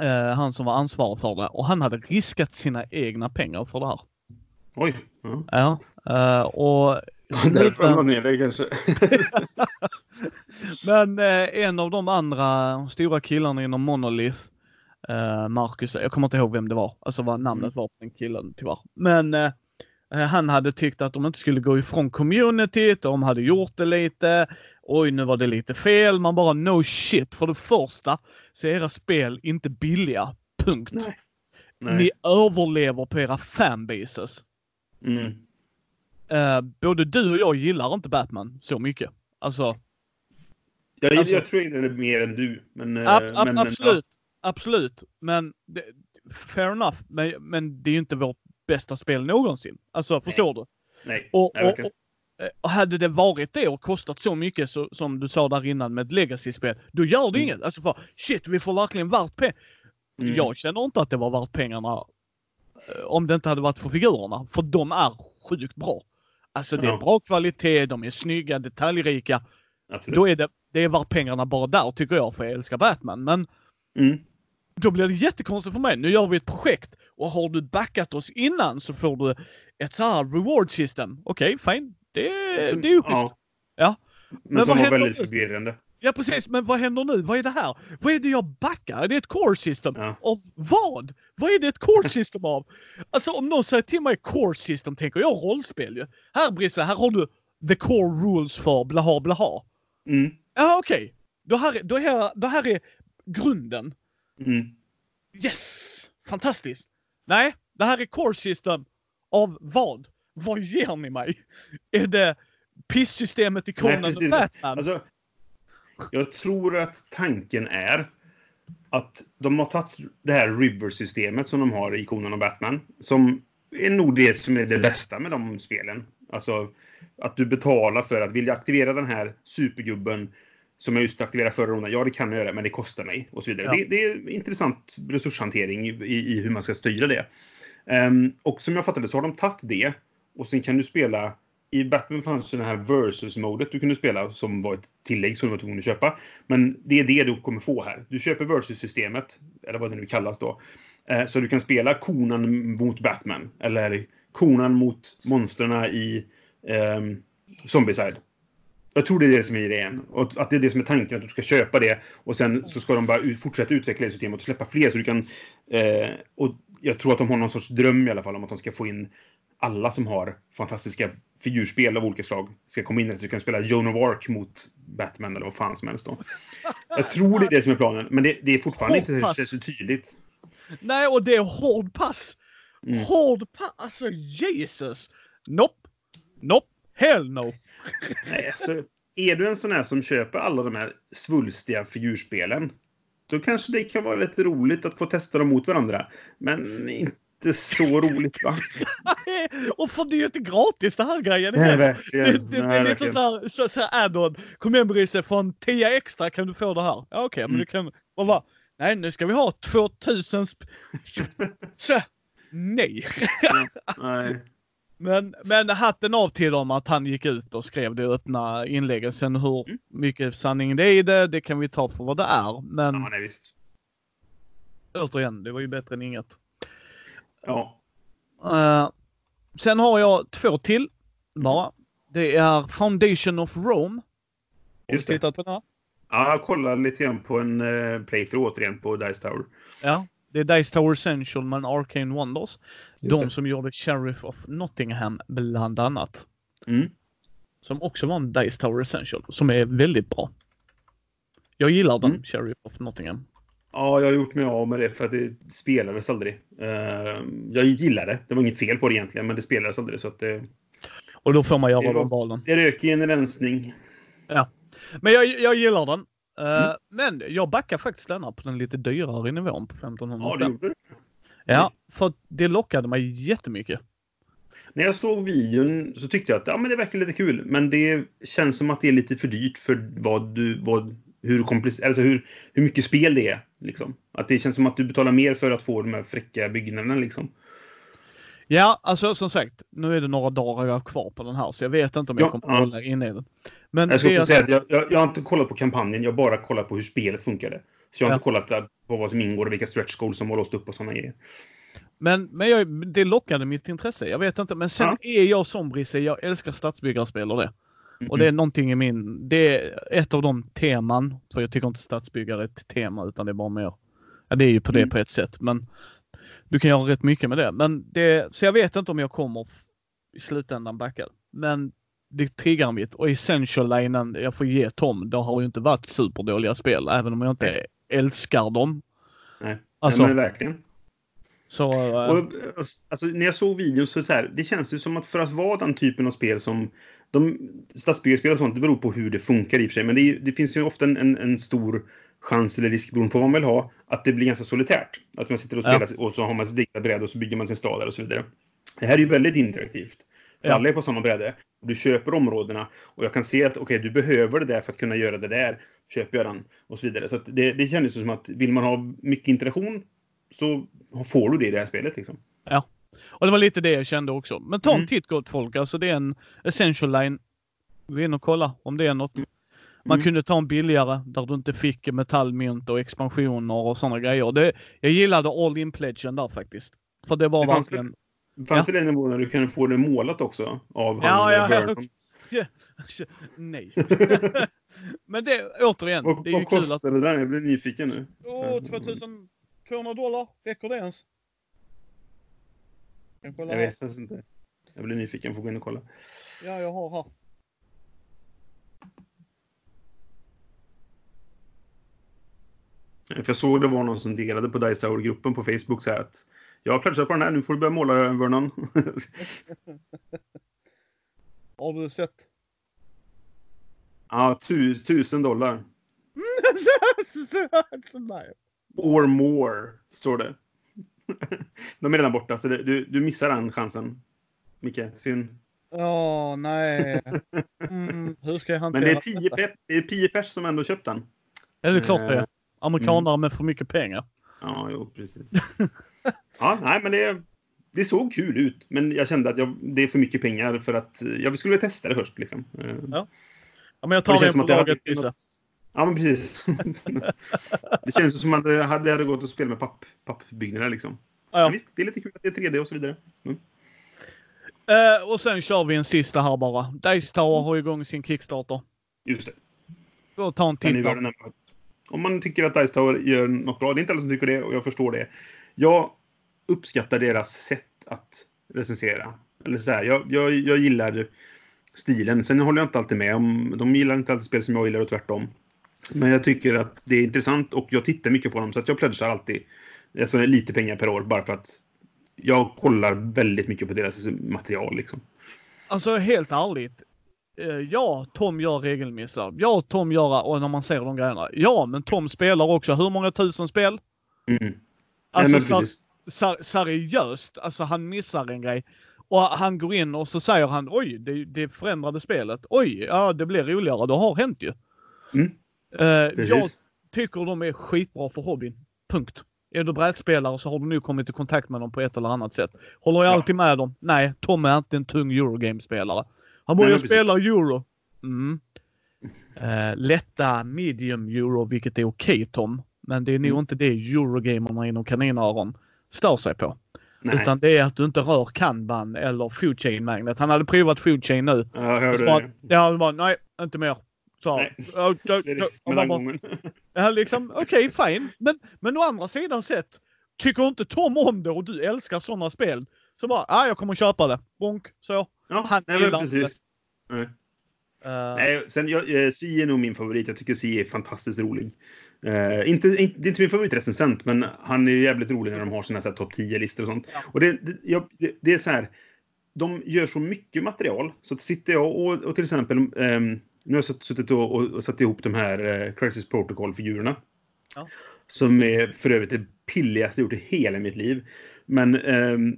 Eh, han som var ansvarig för det. Och han hade riskat sina egna pengar för det här. Oj. Ja. ja eh, och Därför han ner det kanske. Men eh, en av de andra stora killarna inom Monolith, eh, Marcus, jag kommer inte ihåg vem det var, alltså vad namnet mm. var på den killen tyvärr. Men eh, han hade tyckt att de inte skulle gå ifrån communityt, de hade gjort det lite. Oj, nu var det lite fel. Man bara no shit. För det första så är era spel inte billiga. Punkt. Nej. Nej. Ni överlever på era fanbases. Mm. Uh, både du och jag gillar inte Batman så mycket. Alltså. Jag, alltså, jag tror inte det är mer än du. Men, ab, ab, men absolut. Ja. Absolut. Men det, fair enough. Men, men det är ju inte vårt bästa spel någonsin. Alltså, förstår du? Nej. Och, och, och, och, hade det varit det och kostat så mycket så, som du sa där innan med ett legacy-spel, då gör det mm. inget. Alltså för shit, vi får verkligen värt pengar. Mm. Jag känner inte att det var värt pengarna eh, om det inte hade varit för figurerna. För de är sjukt bra. Alltså det är bra kvalitet, de är snygga, detaljrika. Absolut. Då är det, det är värt pengarna bara där tycker jag, för jag älskar Batman. Men mm. då blir det jättekonstigt för mig. Nu gör vi ett projekt och har du backat oss innan så får du ett så här reward system. Okej, okay, fine. Det, så, det är uppgift. Ja. ja. Men, men som var väldigt förvirrande. Ja precis, men vad händer nu? Vad är det här? Vad är det jag backar? Är det ett core system? Ja. Av vad? Vad är det ett core system av? Alltså om någon säger till mig core system tänker jag rollspel ju. Här Brisse, här har du the core rules för blaha blaha. Mm. Ja okej. Okay. Då, här, då, här, då här är grunden. Mm. Yes! Fantastiskt. Nej, det här är core system av vad? Vad ger ni mig? Är det pissystemet i Conan och Batman? Alltså, jag tror att tanken är att de har tagit det här River-systemet som de har i Conan och Batman. Som är nog det som är det bästa med de spelen. Alltså att du betalar för att vilja aktivera den här supergubben som jag just aktiverade förra rundan. Ja, det kan jag göra, men det kostar mig och så vidare. Ja. Det, det, är intressant resurshantering i, i, hur man ska styra det. Um, och som jag fattade så har de tagit det och sen kan du spela i Batman fanns det här versus-modet du kunde spela som var ett tillägg som du var tvungen att köpa. Men det är det du kommer få här. Du köper versus-systemet, eller vad det nu kallas då. Eh, så du kan spela konan mot Batman. Eller konan mot monstren i eh, Zombieside. Jag tror det är det som är idén. Och att det är det som är tanken, att du ska köpa det. Och sen så ska de bara fortsätta utveckla det systemet och släppa fler så du kan... Eh, och jag tror att de har någon sorts dröm i alla fall om att de ska få in alla som har fantastiska figurspel av olika slag ska komma in. Så du kan spela Joan of Arc mot Batman eller vad fan som helst då. Jag tror det är det som är planen, men det, det är fortfarande inte så tydligt. Nej, och det är hård pass. Mm. Hård pass, alltså Jesus! Nope. Nope. Hell no. Nej, alltså, är du en sån här som köper alla de här svulstiga figurspelen, då kanske det kan vara lite roligt att få testa dem mot varandra. Men inte så roligt va? och för det är ju inte gratis det här grejen. Nej, verkligen. Det, det, det, är lite så här, så, så här add-on. Kom igen Brisse, från 10 extra kan du få det här. Ja, Okej, okay, mm. men du kan... Och va? Nej, nu ska vi ha 2000 så, nej. nej. Men, men hatten av till dem att han gick ut och skrev det öppna inlägget. Sen hur mm. mycket sanning det är i det, det kan vi ta för vad det är. Men ja, nej, visst. återigen, det var ju bättre än inget. Ja. Uh, sen har jag två till bara. Det är Foundation of Rome. Har du tittat på den här? Ja, jag kollade lite grann på en uh, playthrough återigen på Dice Tower. Ja, det är Dice Tower Essential med Arcane Wonders. Just de det. som gjorde Sheriff of Nottingham bland annat. Mm. Som också var en Dice Tower Essential som är väldigt bra. Jag gillar den, mm. Sheriff of Nottingham. Ja, jag har gjort mig av med det för att det spelades aldrig. Uh, jag gillar det. Det var inget fel på det egentligen, men det spelades aldrig så att det... Och då får man göra de valen. Det rök i en rensning. Ja. Men jag, jag gillar den. Uh, mm. Men jag backar faktiskt denna på den lite dyrare nivån på 1500 Ja, det gjorde du. Ja, för det lockade mig jättemycket. När jag såg videon så tyckte jag att ja, men det verkar lite kul. Men det känns som att det är lite för dyrt för vad du, vad, hur, komplic- alltså hur, hur mycket spel det är. Liksom. Att det känns som att du betalar mer för att få de här fräcka byggnaderna. Liksom. Ja, alltså som sagt, nu är det några dagar kvar på den här så jag vet inte om jag ja, kommer ja. hålla inne i den. Men jag, ska säga att jag, jag, jag, har inte kollat på kampanjen, jag har bara kollat på hur spelet funkade. Så jag har ja. inte kollat på vad som ingår och vilka stretch goals som har låst upp och sådana grejer. Men, men jag, det lockade mitt intresse. Jag vet inte, men sen ja. är jag som Brisse, jag älskar stadsbyggarspel och det. Mm. Och det är någonting i min, det är ett av de teman, för jag tycker inte stadsbyggare är ett tema utan det är bara mer, ja det är ju på det mm. på ett sätt, men du kan göra rätt mycket med det. Men det, så jag vet inte om jag kommer i slutändan backad. Men det triggar mitt och Essential-linen, jag får ge Tom, det har ju inte varit superdåliga spel, även om jag inte älskar dem. Nej, alltså, Nej men verkligen. Så, uh... och, alltså, när jag såg videon så, så här, det känns ju som att för att vara den typen av spel som de stadsbyggarspel och sånt, det beror på hur det funkar i och för sig. Men det, är, det finns ju ofta en, en, en, stor chans eller risk beroende på vad man vill ha, att det blir ganska solitärt. Att man sitter och spelar ja. och så har man sitt eget bräde och så bygger man sin stad där och så vidare. Det här är ju väldigt interaktivt. För ja. alla är på samma bräde. Du köper områdena och jag kan se att okej, okay, du behöver det där för att kunna göra det där. Köper jag den och så vidare. Så det, det kändes som att vill man ha mycket interaktion så får du det i det här spelet liksom. Ja, och det var lite det jag kände också. Men ta en mm. titt gott folk. Alltså det är en essential line. Gå in och kolla om det är något. Man mm. kunde ta en billigare där du inte fick metallmynt och expansioner och sådana grejer. Det, jag gillade all in pledgen där faktiskt. För det var det verkligen... Fanns ja. det den nivån där du kunde få det målat också? Av ja, han ja, ja. Nej. Men det, återigen. Vad, det är vad kostar att... det där? Jag blir nyfiken nu. Åh, 2200 dollar. Räcker det ens? Jag, jag vet faktiskt inte. Jag blir nyfiken. Får gå in och kolla. Ja, jag har här. För jag såg det var någon som delade på Dice Tower-gruppen på Facebook så här att jag har pledgat på den här, nu får du börja måla Vernon. har du sett? Ja, tu, tusen dollar. Nej. Or more, står det. De är redan borta, så det, du, du missar den chansen. Micke, synd. Ja, nej. Mm, hur ska jag hantera Men det är 10 pep, det är 10 pers som ändå köpt den. Ja, det är klart det. Amerikanare med för mycket pengar. Ja, jo, precis. ja, nej, men det, det såg kul ut. Men jag kände att jag, det är för mycket pengar för att jag skulle vilja testa det först. Liksom. Eh, Ja. Ja, men jag tar det som på att det hade laget, något- Ja, men precis. det känns som att det hade, hade gått att spela med papp, pappbyggnader liksom. Ja, Ja. visst, det är lite kul att det är 3D och så vidare. Mm. Eh, och sen kör vi en sista här bara. Dice Tower har igång sin Kickstarter. Just det. Gå och ta en titt. Om man tycker att Dice Tower gör något bra, det är inte alla som tycker det och jag förstår det. Jag uppskattar deras sätt att recensera. Eller så här, jag, jag, jag gillar stilen. Sen håller jag inte alltid med om... De gillar inte alltid spel som jag gillar och tvärtom. Men jag tycker att det är intressant och jag tittar mycket på dem så att jag pledgar alltid alltså, lite pengar per år bara för att jag kollar väldigt mycket på deras material liksom. Alltså helt ärligt. Eh, ja, Tom gör regelmissar. Ja, Tom gör, och när man ser de grejerna. Ja, men Tom spelar också hur många tusen spel? Mm. Alltså, men ser- seriöst. Alltså han missar en grej. Och han går in och så säger han oj, det, det förändrade spelet. Oj, ja det blir roligare. Det har hänt ju. Mm. Eh, jag tycker de är skitbra för hobbyn. Punkt. Är du brädspelare så har du nog kommit i kontakt med dem på ett eller annat sätt. Håller jag Ja. alltid med dem? Nej, Tom är inte en tung Eurogame-spelare. Han Nej, börjar men spela euro. Mm. Eh, lätta medium euro, vilket är okej Tom. Men det är nog Mm. inte det eurogamerna inom kaninöron stör sig på. Nej. Utan det är att du inte rör kanban eller food chain magnet. Han hade provat food chain nu. Ja, jag Och hörde bara, det. ja, var, nej, inte mer. Så, Nej. och med man den bara. Ja, liksom, okej, fine. Men, men å andra sidan sett, tycker inte Tom om det och du älskar sådana spel, så bara, ja, jag kommer köpa det. Bonk, så. Ja, Han nej, men precis. Nej. Eh, Nej, sen, jag, eh, Si är nog min favorit. Jag tycker Si är fantastiskt rolig. Eh, inte, inte, det är inte min favoritrecensent, men han är jävligt rolig när de har sina topp 10-listor och sånt. Ja. Och det, det, jag, det, det är så här, de gör så mycket material, så sitter jag och, och till exempel, ehm, nu har jag sutt- suttit och, och, och satt ihop de här eh, Crisis Protocol-figurerna. Ja. Som är för övrigt det pilligaste jag gjort i hela mitt liv. Men ehm,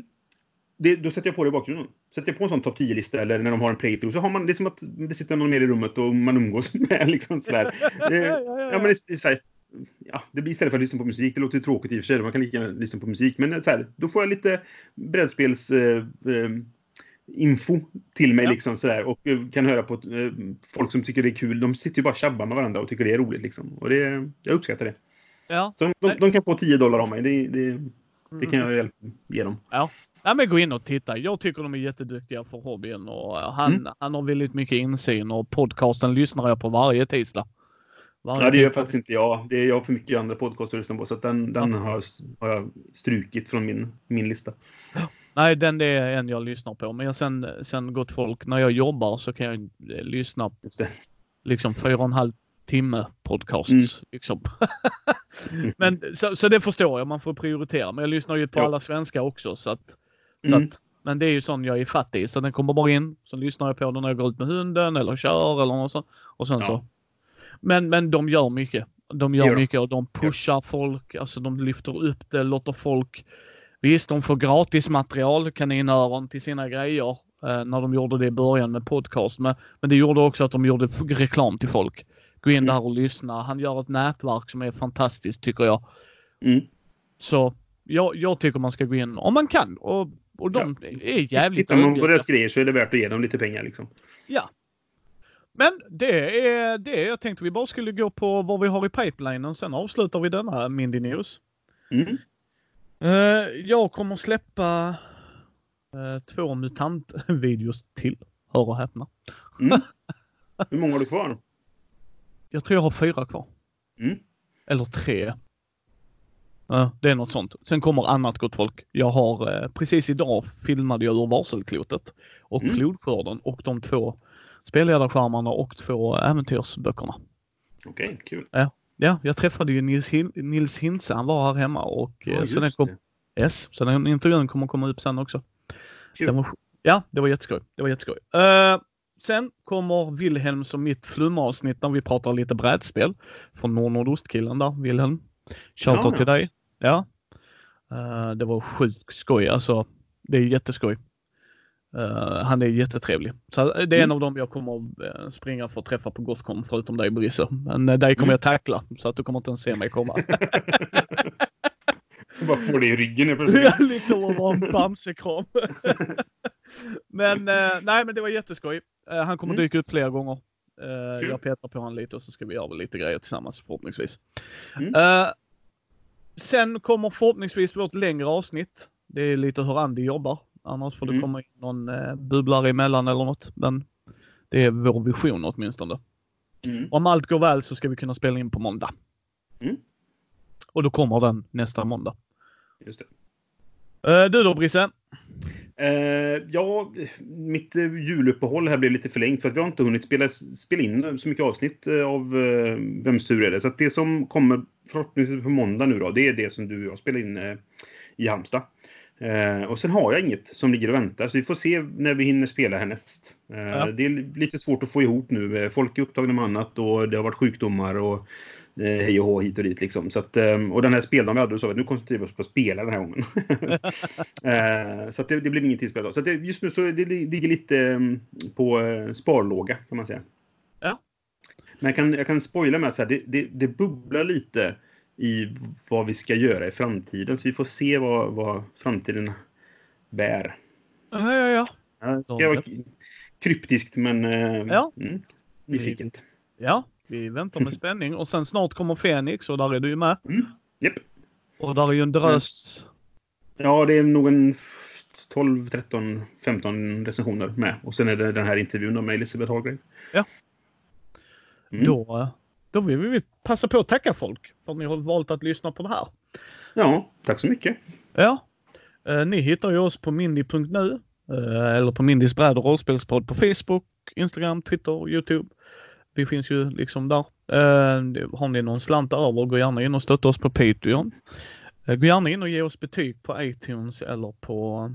det, då sätter jag på det i bakgrunden. Sätter jag på en sån topp 10-lista eller när de har en playthrough så har man det är som att det sitter någon mer i rummet och man umgås med liksom sådär. Det, ja, men det, är så här, ja, det blir istället för att lyssna på musik. Det låter ju tråkigt i och för sig. Man kan lika gärna lyssna på musik. Men så här, då får jag lite brädspels... Eh, eh, info till mig Ja. liksom sådär och eh, kan höra på eh, folk som tycker det är kul. De sitter ju bara och tjabbar med varandra och tycker det är roligt liksom. Och det, jag uppskattar det. ja. Så de, de, de kan få 10 dollar av mig. Det, det, det kan jag hjälp, ge dem. Ja, men gå in och titta. Jag tycker de är jätteduktiga för hobbyn och eh, han, Mm. han har väldigt mycket insyn och podcasten lyssnar jag på varje tisdag. Varje Ja, det gör faktiskt inte jag. Det är jag har för mycket andra podcaster att lyssna på. Så den, den har, jag, har jag strukit från min, min lista. Nej, den det är en jag lyssnar på. Men jag sen, sen gott folk, när jag jobbar så kan jag eh, lyssna det. liksom fyra och en halv timme podcast. Mm. Liksom. men, så, så det förstår jag, man får prioritera. Men jag lyssnar ju på Ja. alla svenska också. Så att, Mm. att, men det är ju sån jag är fatt i. Så den kommer bara in. Så lyssnar jag på den när jag går ut med hunden eller kör eller något sånt. Och sen Ja. så. Men, men de gör mycket. De gör de. mycket och de pushar folk. Alltså de lyfter upp det, låter folk. Visst, de får gratis material, kaninöron, till sina grejer. Eh, när de gjorde det i början med podcast. Men, men det gjorde också att de gjorde reklam till folk. Gå in Mm. där och lyssna. Han gör ett nätverk som är fantastiskt tycker jag. Mm. Så jag, jag tycker man ska gå in om man kan. Och, och de är jävligt Tittar man på deras grejer så är det värt att ge dem lite pengar. Liksom. Ja. Men det är det. Jag tänkte vi bara skulle gå på vad vi har i pipelinen. Sen avslutar vi denna Mindy News. Mm. Eh, jag kommer släppa uh, två MUTANT-videos till. Hör och häpna. Mm. Hur många har du kvar? Jag tror jag har fyra kvar. Mm. Eller tre. Ja, det är något sånt. Sen kommer annat gott folk. Jag har eh, precis idag filmade jag ur varselklotet och Mm. flodskörden och de två spelledarskärmarna och två äventyrsböckerna. Okej, kul. Ja, jag träffade ju Nils, Hin- Nils Hintze. Han var här hemma och eh, Ja, så den kom, det. yes, så den intervjun kommer komma upp sen också. Kul. Var, ja, det var jätteskoj. Det var jätteskoj. Eh, sen kommer Wilhelms och mitt flumavsnitt när vi pratar lite brädspel. Från Nord Nordostkillen där, Wilhelm. Shoutout Ja, till dig. Ja. Eh, det var sjukt skoj. Alltså, det är jätteskoj. Eh, han är jättetrevlig. Så eh, det är en Mm. av dem jag kommer springa för att träffa på Gothcon förutom dig Brisse. Men uh, dig kommer Mm. jag tackla så att du kommer inte ens se mig komma. Jag bara får det i ryggen helt plötsligt. Ja, liksom att vara en bamsekram. men eh, nej, men det var jätteskoj. Han kommer Mm. dyka upp flera gånger. Eh, Kul. jag petar på honom lite och så ska vi göra lite grejer tillsammans förhoppningsvis. Mm. Eh, sen kommer förhoppningsvis vårt längre avsnitt. Det är lite hur Andy jobbar. Annars får det Mm. komma in någon eh, bubblare emellan eller något. Men det är vår vision åtminstone. Mm. Om allt går väl så ska vi kunna spela in på måndag. Mm. Och då kommer den nästa måndag. Just det. Eh, du då Brisse? Eh, ja, mitt eh, juluppehåll här blev lite förlängt för att vi har inte hunnit spela, spela in så mycket avsnitt eh, av eh, Vems tur är det? Så att det som kommer förhoppningsvis på måndag nu då, det är det som du och jag spelar in eh, i Halmstad. Eh, och sen har jag inget som ligger och väntar, så vi får se när vi hinner spela härnäst. Eh, Ja. Det är lite svårt att få ihop nu. Eh, Folk är upptagna med annat och det har varit sjukdomar och hej och hå hit och dit liksom. Så att, eh, och den här speldagen vi hade, då sa vi att nu koncentrerar vi oss på att spela den här gången. Eh, så att det, det blir ingen tidspel. Så att det, just nu så det ligger lite eh, på eh, sparlåga kan man säga. Ja. Men jag kan, jag kan spoila med att så här, det, det, det bubblar lite i vad vi ska göra i framtiden. Så vi får se vad, vad framtiden bär. Ja, ja, ja. Ja, Det vara kryptiskt men eh, Ja. mm, nyfiket. Ja, vi väntar med spänning och sen snart kommer Fenix och där är du ju med. Mm. Japp. Och där är ju en drös. Ja, det är nog en f- 12, 13, 15 recensioner med. Och sen är det den här intervjun med Elisabeth Hallgren. Ja. Mm. Då, då vill vi passa på att tacka folk för att ni har valt att lyssna på det här. Ja, tack så mycket. Ja, eh, ni hittar ju oss på mindy.nu eh, eller på Mindys bräd och rollspelspodd på Facebook, Instagram, Twitter, Youtube. Vi finns ju liksom där. Det- har ni någon slant över, gå gärna in och stötta oss på Patreon. Eh, gå gärna in och ge oss betyg på iTunes eller på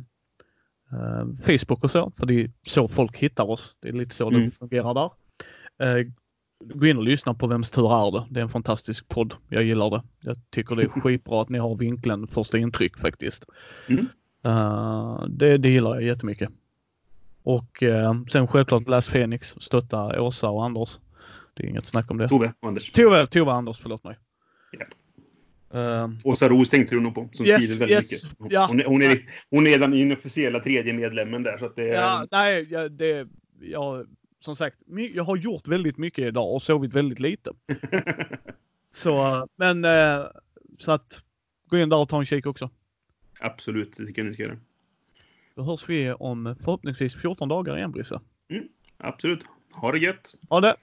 eh, Facebook och så, för det är så folk hittar oss. Det är lite så Mm. det fungerar där. Gå in och lyssna på Vems tur är det? Det är en fantastisk podd. Jag gillar det. Jag tycker det är skitbra att ni har vinkeln första intryck faktiskt. Mm. Det, det gillar jag jättemycket. Och eh, sen självklart läs Fenix, stötta Åsa och Anders. Det är inget snack om det. Tove och Anders. Tove, Tove och Anders, förlåt mig. Ja. Eh, Åsa Roos tänkte du nog på. Som Yes, skriver väldigt yes. mycket. Hon, Ja. hon, är, hon, är, hon är den inofficiella tredje medlemmen där. Så att det ja, nej, ja, det, jag, som sagt, jag har gjort väldigt mycket idag och sovit väldigt lite. Så, men eh, så att gå in där och ta en kik också. Absolut, det tycker jag ni ska göra. Då hörs vi om förhoppningsvis 14 dagar igen, Brisse. Absolut. Ha det gött! Ha det!